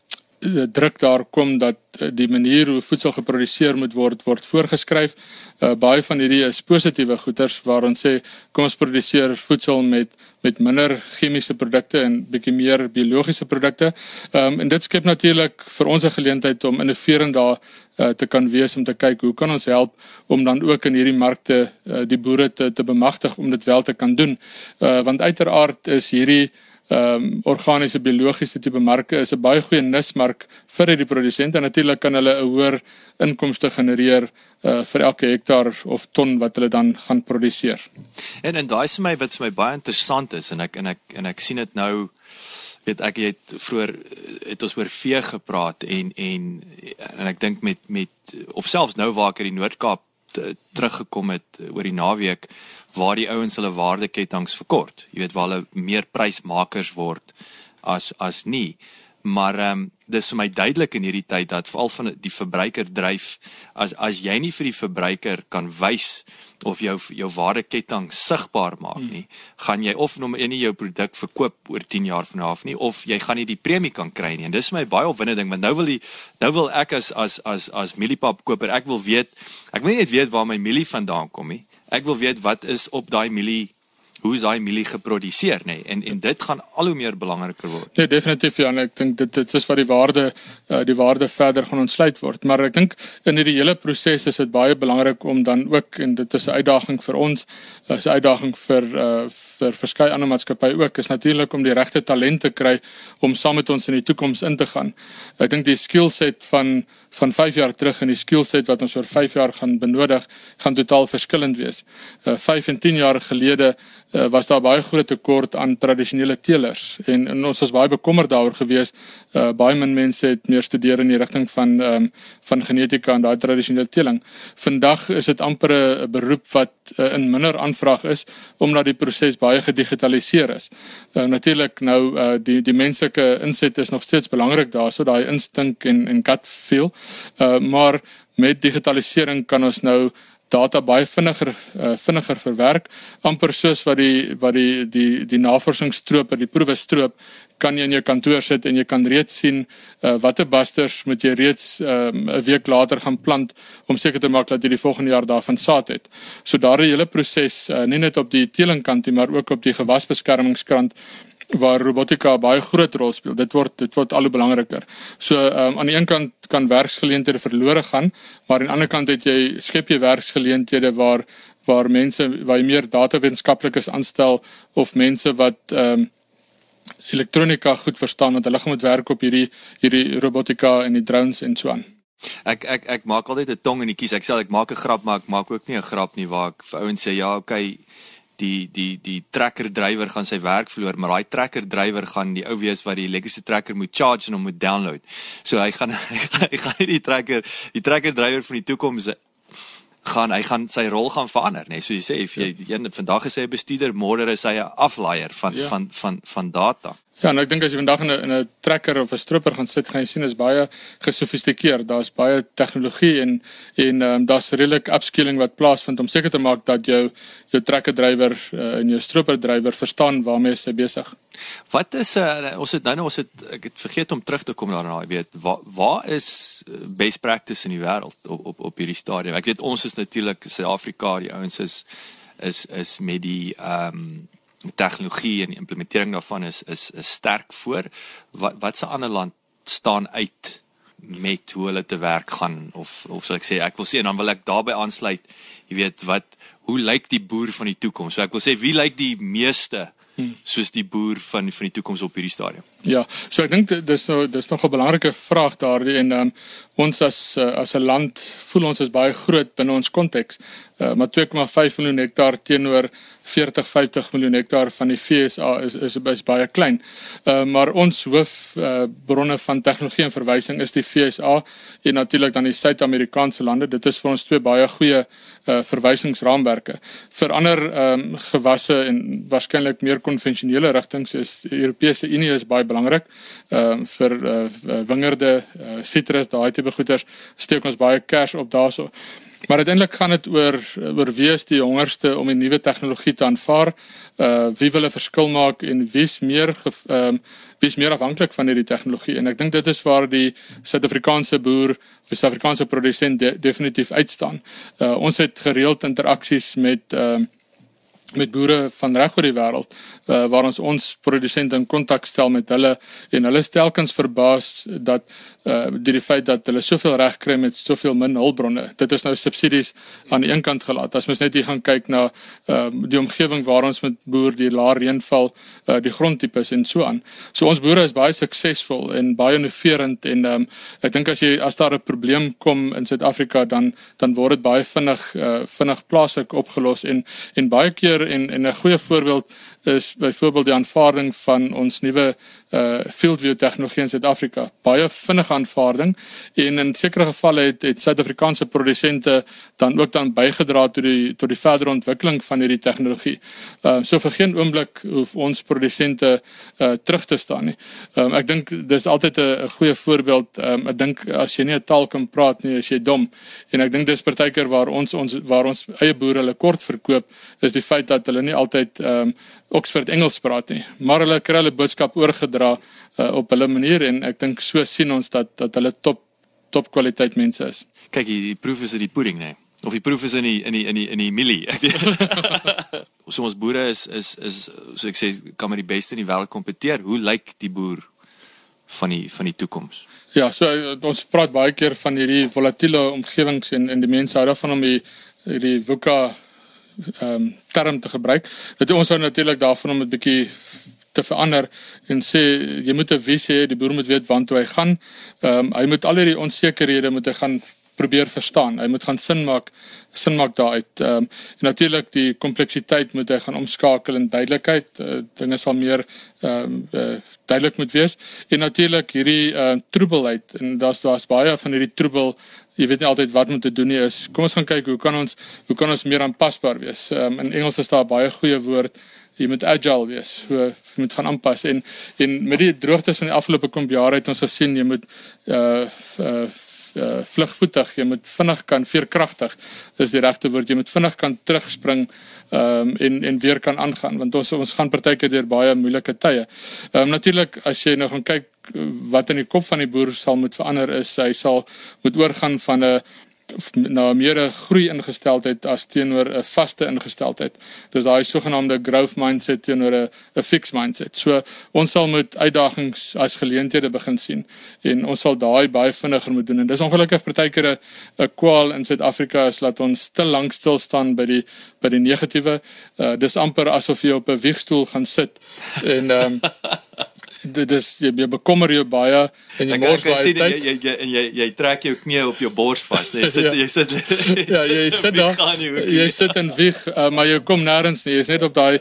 druk daar kom dat eh, die manier hoe voedsel geproduseer moet word word voorgeskryf. Uh, baie van hierdie is positiewe goeders waar ons sê kom ons produseer voedsel met met minder chemiese produkte en bietjie meer biologiese produkte. Ehm um, en dit skep natuurlik vir ons 'n geleentheid om innoverend daar uh, te kan wees om te kyk hoe kan ons help om dan ook in hierdie markte uh, die boere te te bemagtig om dit wel te kan doen. Uh, want uiteraard is hierdie ehm um, organiese biologiese tipe marke is 'n baie goeie nismark vir die produsente en natuurlik kan hulle 'n hoër inkomste genereer uh, vir elke hektaar of ton wat hulle dan gaan produseer. En en daai is vir my wat vir my baie interessant is en ek en ek en ek sien dit nou weet ek jy het vroeër het ons oor vee gepraat en en en ek dink met met of selfs nou waar ek in die Noord-Kaap teruggekom het oor die naweek waar die ouens hulle waardeketTINGS verkort. Jy weet waar hulle meer prysmakers word as as nie. Maar ehm um, dis vir my duidelik in hierdie tyd dat veral van die verbruiker dryf as as jy nie vir die verbruiker kan wys of jou jou waardeketting sigbaar maak hmm. nie, gaan jy of nommer 1 nie jou produk verkoop oor 10 jaar van af nie of jy gaan nie die premie kan kry nie. En dis my baie opwindende ding want nou wil die nou wil ek as as as as mieliepap koper, ek wil weet ek wil net weet waar my mielie vandaan kom nie. Ek wil weet wat is op daai mielie hoe is daai mielie geproduseer nê nee? en en dit gaan al hoe meer belangriker word. Nee, definitief ja, ek dink dit dit is wat die waarde uh, die waarde verder gaan ontsluit word, maar ek dink in hierdie hele proses is dit baie belangrik om dan ook en dit is 'n uitdaging vir ons, is 'n uitdaging vir uh, vir verskeie ander maatskappye ook is natuurlik om die regte talente kry om saam met ons in die toekoms in te gaan. Ek dink die skillset van van 5 jaar terug en die skillset wat ons oor 5 jaar gaan benodig, gaan totaal verskillend wees. Uh 5 en 10 jaar gelede uh, was daar baie groot tekort aan tradisionele teelers en, en ons was baie bekommerd daaroor geweest. Uh, baie min mense het meer studeer in die rigting van um, van genetika en daai tradisionele teeling. Vandag is dit amper 'n beroep wat uh, in minder aanvraag is omdat die proses baie gedigitaliseer is. Uh, Natuurlik nou uh, die die menslike inset is nog steeds belangrik daarso daai instink en en gut feel. Uh, maar met digitalisering kan ons nou data baie vinniger uh, vinniger verwerk amper soos wat die wat die die die navorsingsstroop of die proewe stroop kan jy in jou kantoor sit en jy kan reeds sien uh, watter busters moet jy reeds ehm, 'n um, week later gaan plant om seker te maak dat jy die volgende jaar daarvan saad het. So daardie hele proses uh, nie net op die teelingkant nie maar ook op die gewasbeskermingskant waar robotika baie groot rol speel. Dit word dit word al hoe belangriker. So um, aan die een kant kan werksgeleenthede verlore gaan, maar aan die ander kant het jy skep jy werksgeleenthede waar waar mense waar jy meer datawetenskaplikes aanstel of mense wat ehm um, elektronika goed verstaan want hulle gaan moet werk op hierdie hierdie robotika en die drones en so aan. Ek ek ek maak altyd 'n tong in die kies. Ek sê ek maak 'n grap, maar ek maak ook nie 'n grap nie waar ek vir ouens sê ja, okay, die die die trekker drywer gaan sy werk verloor, maar daai trekker drywer gaan die ou wees wat die elektriese trekker moet charge en hom moet download. So hy gaan hy gaan nie die trekker die trekker drywer van die toekoms gaan hy gaan sy rol gaan verander, nê. Nee, so jy sê if jy ja. een vandag is hy 'n bestuurder, môre is hy 'n aflaier van, ja. van van van data. Ja, en ek dink as jy vandag in 'n in 'n trekker of 'n stroper gaan sit, gaan jy sien is baie gesofistikeerd. Daar's baie tegnologie en en ehm um, daar's redelik upskilling wat plaasvind om seker te maak dat jou jou trekker drywer uh, en jou stroper drywer verstaan waarmee hy besig. Wat is uh, ons het nou nou ons het ek het vergeet om terug te kom daarna, jy weet, waar waar is eh, best practice in die wêreld op op op hierdie stadium? Ek weet ons is natuurlik Suid-Afrika, die ouens is is is met die ehm um, tegnologie en die implementering daarvan is is is sterk voor. Wat wat se ander land staan uit met hoe hulle te werk gaan of of sal ek sê ek wil sê en dan wil ek daarbey aansluit. Jy weet wat hoe lyk die boer van die toekoms? So ek wil sê wie lyk die meeste hmm. soos die boer van van die toekoms op hierdie stadium? Ja, so ek dink dis nou dis nog 'n belangrike vraag daardie en um, ons as uh, as 'n land voel ons is baie groot binne ons konteks. Uh, maar 2,5 miljoen hektaar teenoor 40 50 miljoen hektaar van die FSA is is, is baie klein. Uh, maar ons hoof uh, bronne van tegnologie en verwysing is die FSA en natuurlik dan die Suid-Amerikaanse lande. Dit is vir ons twee baie goeie uh, verwysingsraamwerke. Vir ander um, gewasse en waarskynlik meer konvensionele rigtings is die Europese Unie is baie belangrik. Ehm uh, vir uh, wingerde, sitrus, uh, daai tipe goeders steek ons baie kers op daarso. Maar uiteindelik gaan dit oor oor wie is die hongerste om die nuwe tegnologie te aanvaar. Uh wie wil 'n verskil maak en wie's meer ehm uh, wie's meer afhanklik van hierdie tegnologie en ek dink dit is waar die Suid-Afrikaanse boer of die Suid-Afrikaanse produsent de, definitief uitstaan. Uh ons het gereeld interaksies met ehm uh, met boere van reg oor die wêreld uh, waar ons ons produsente in kontak stel met hulle en hulle stelkens verbaas dat uh die, die feit dat hulle soveel reg kry met soveel min hulpbronne. Dit is nou subsidies aan die een kant gelaat. As mens net hier gaan kyk na uh die omgewing waar ons met boer die lae reënval, uh die grondtipes en so aan. So ons boere is baie suksesvol en baie innoverend en um ek dink as jy as daar 'n probleem kom in Suid-Afrika dan dan word dit baie vinnig uh vinnig plaaslik opgelos en en baie keer en en 'n goeie voorbeeld is byvoorbeeld die aanvaarding van ons nuwe uh fieldview tegnologie in Suid-Afrika. Baie vinnige aanvaarding en in sekere gevalle het het Suid-Afrikaanse produsente dan ook dan bygedra tot die tot die verdere ontwikkeling van hierdie tegnologie. Uh so vir geen oomblik hoef ons produsente uh terug te staan nie. Um ek dink dis altyd 'n goeie voorbeeld. Um ek dink as jy nie 'n taal kan praat nie, is jy dom. En ek dink dis partykeer waar ons ons waar ons eie boere hulle kort verkoop is die feit dat hulle nie altyd um Oxford Engels praat nie, maar hulle kry hulle boodskap oorgedra uh, op hulle manier en ek dink so sien ons dat dat hulle top top kwaliteit mense is. Kyk, die, die proef is in die pudding, nê. Of die proef is in die in die in die in die mielie. so ons boere is is is so ek sê kan met die beste in die wêreld kompeteer. Hoe lyk die boer van die van die toekoms? Ja, so uh, ons praat baie keer van hierdie volatiele omgewings en en die mense hou daarvan om die hierdie VUCA ehm um, term te gebruik. Dit ons sou natuurlik daarvan om 'n bietjie te verander en sê jy moet 'n visie hê, die boer moet weet waantoe hy gaan. Ehm um, hy moet al hierdie onsekerhede moet hy gaan probeer verstaan. Hy moet gaan sin maak sin maak daaruit. Ehm um, natuurlik die kompleksiteit moet hy gaan omskakel in duidelikheid. Uh, dinge sal meer ehm um, uh, duidelik moet wees. En natuurlik hierdie ehm uh, troebelheid en daar's daar's baie van hierdie troebel jy weet nie altyd wat om te doen nie is. Kom ons gaan kyk hoe kan ons hoe kan ons meer aanpasbaar wees. Ehm um, in Engels is daar baie goeie woord jy moet agile wees. So jy moet gaan aanpas en en met die droogtes van die afgelope klomp jare het ons gesien jy moet uh, uh uh vlugvoetig, jy moet vinnig kan veerkragtig is die regte woord. Jy moet vinnig kan terugspring ehm um, en en weer kan aangaan want ons ons gaan partykeer deur baie moeilike tye. Ehm um, natuurlik as jy nou gaan kyk wat in die kop van die boer sal moet verander is hy sal moet oorgaan van 'n na meer 'n groei ingesteldheid as teenoor 'n vaste ingesteldheid. Dis daai sogenaamde growth mindset teenoor 'n 'n fixed mindset. So ons sal met uitdagings as geleenthede begin sien en ons sal daai baie vinniger moet doen en dis ongelukkig partykeer 'n 'n kwaal in Suid-Afrika is laat ons te lank stil staan by die by die negatiewe. Uh, dis amper asof jy op 'n wiegstoel gaan sit en ehm um, dit is jy, jy bekommer jou baie en jy mors baie tyd. Jy jy jy jy jy trek jou knie op jou bors vas. Jy sit ja. jy sit Ja, jy sit daar. Jy sit in wieg, uh, maar jy kom nêrens nie. Jy's net op daai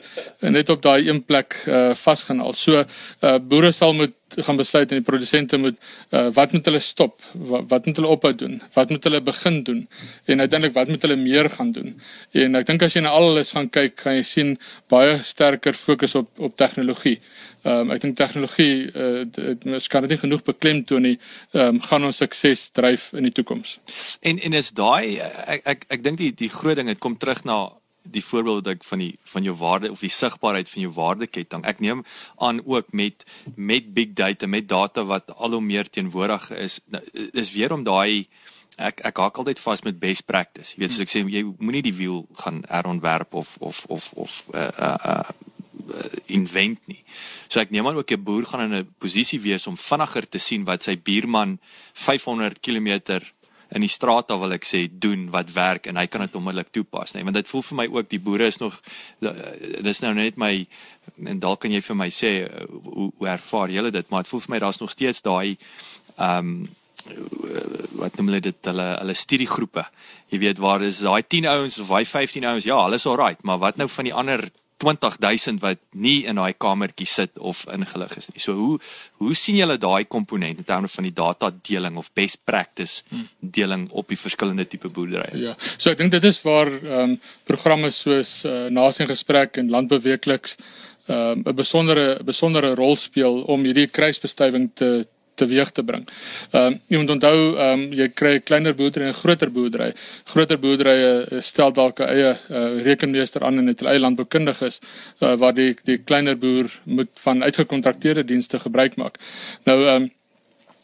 net op daai een plek uh, vasgenaal. So uh, boere sal moet gaan besluit en die produsente moet uh, wat moet hulle stop? Wat, wat moet hulle ophou doen? Wat moet hulle begin doen? En uiteindelik wat moet hulle meer gaan doen? En ek dink as jy na alles gaan kyk kan jy sien baie sterker fokus op op tegnologie. Um, ek dink tegnologie uh, dit kan dit nie genoeg beklemtoon nie. Um, gaan ons sukses dryf in die toekoms. En en is daai ek ek, ek dink die die groot ding dit kom terug na die voorbeeld wat ek van die van jou waarde of die sigbaarheid van jou waardeketting. Ek neem aan ook met met big data, met data wat al hoe meer teenwoordig is, nou, is weer om daai ek ek haak altyd vas met best practice. Jy weet soos ek sê jy moenie die wiel gaan herontwerp of of of of uh uh, uh invent nie. So ek neem aan ook 'n boer gaan in 'n posisie wees om vinniger te sien wat sy buurman 500 km in die straat daar wil ek sê doen wat werk en hy kan dit onmiddellik toepas nê nee, want dit voel vir my ook die boere is nog dis nou net my en dalk kan jy vir my sê hoe, hoe ervaar julle dit maar dit voel vir my daar's nog steeds daai ehm um, wat noem hulle dit hulle hulle studiegroepe. Jy weet waar is daai 10 ouens of daai 15 ouens? Ja alles alright maar wat nou van die ander 20000 wat nie in daai kamertjie sit of ingelig is nie. So hoe hoe sien julle daai komponent in terme van die data deling of best practice deling op die verskillende tipe boerderye? Ja. So ek dink dit is waar ehm um, programme soos uh, Nasie gesprek en landbeweekliks ehm um, 'n besondere besondere rol speel om hierdie kruisbestuiving te teweeg te bring. Ehm um, jy moet onthou ehm um, jy kry 'n kleiner boerdery en 'n groter boerdery. Groter boerderye uh, stel dalk 'n eie uh, rekenmeester aan en het hulle eie landboukundiges uh, waar die die kleiner boer moet van uitgekontrakteerde dienste gebruik maak. Nou ehm um,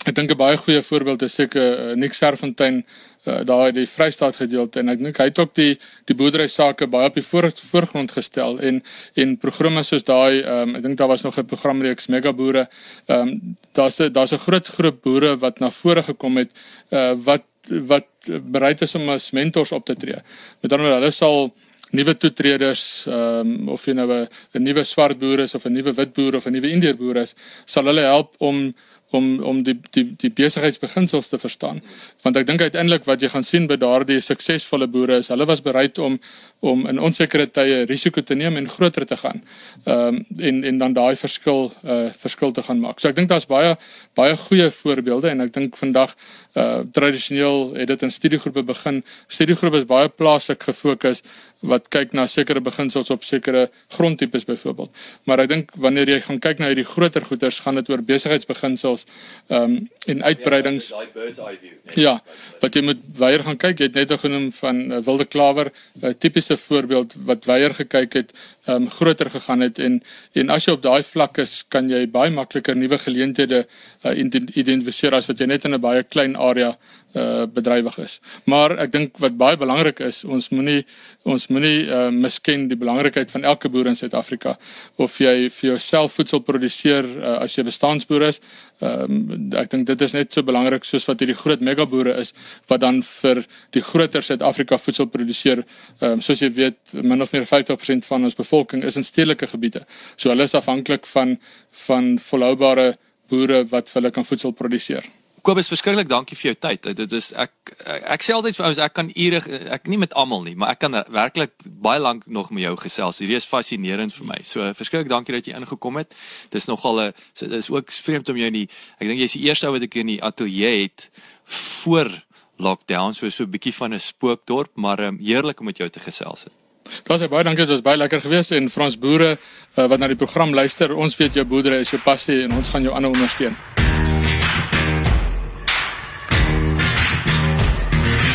ek dink 'n baie goeie voorbeeld is seker uh, Nick Serfontein uh, daai die Vrystaat gedeelte en ek dink hy het ook die die boerdery sake baie op die voor, voorgrond gestel en en programme soos daai um, ek dink daar was nog 'n programreeks mega boere. Um, daar's daar's 'n groot groep boere wat na vore gekom het uh, wat wat bereid is om as mentors op te tree. Met ander woorde hulle sal nuwe toetreders um, of jy nou 'n nuwe swart boer is of 'n nuwe wit boer of 'n nuwe indiër boer is sal hulle help om om om die die die besigheidsbeginsels te verstaan. Want ek dink uiteindelik wat jy gaan sien by daardie suksesvolle boere is hulle was bereid om om in onsekere tye risiko te neem en groter te gaan. Ehm um, en en dan daai verskil uh verskil te gaan maak. So ek dink daar's baie baie goeie voorbeelde en ek dink vandag uh tradisioneel het dit in studiegroepe begin. Studiegroepe is baie plaaslik gefokus wat kyk na sekere beginsels op sekere grondtipes byvoorbeeld. Maar ek dink wanneer jy gaan kyk na hierdie groter goeders, gaan dit oor besigheidsbeginsels ehm um, en uitbreidings. Ja, nee, ja, wat jy moet weier gaan kyk. Jy het net genoem van uh, wilde klawer, 'n uh, tipiese voorbeeld wat weier gekyk het, ehm um, groter gegaan het en en as jy op daai vlak is, kan jy baie makliker nuwe geleenthede uh, identifiseer as wat jy net in 'n baie klein area uh bedrywig is. Maar ek dink wat baie belangrik is, ons moenie ons moenie uh misken die belangrikheid van elke boer in Suid-Afrika of jy vir jouself voedsel produseer uh, as jy bestaansboer is. Ehm um, ek dink dit is net so belangrik soos wat hierdie groot megaboere is wat dan vir die groter Suid-Afrika voedsel produseer. Ehm um, soos jy weet, min of meer 50% van ons bevolking is in stedelike gebiede. So hulle is afhanklik van van volhoubare boere wat vir hulle kan voedsel produseer. Kobus, verskriklik dankie vir jou tyd. Dit is ek ek, ek sê altyd vir ouens ek kan ure ek nie met almal nie, maar ek kan werklik baie lank nog met jou gesels. Hierdie is fascinerend vir my. So verskriklik dankie dat jy ingekom het. Dis nogal 'n dis ook vreemd om jou in die ek dink jy's die eerste ou wat ek in die ateljee het voor lockdown, so so 'n bietjie van 'n spookdorp, maar um, heerlik om met jou te gesels was baie dankie, dit was baie lekker geweest en Frans boere uh, wat na die program luister, ons weet jou boerdery is jou passie en ons gaan jou aanhou ondersteun.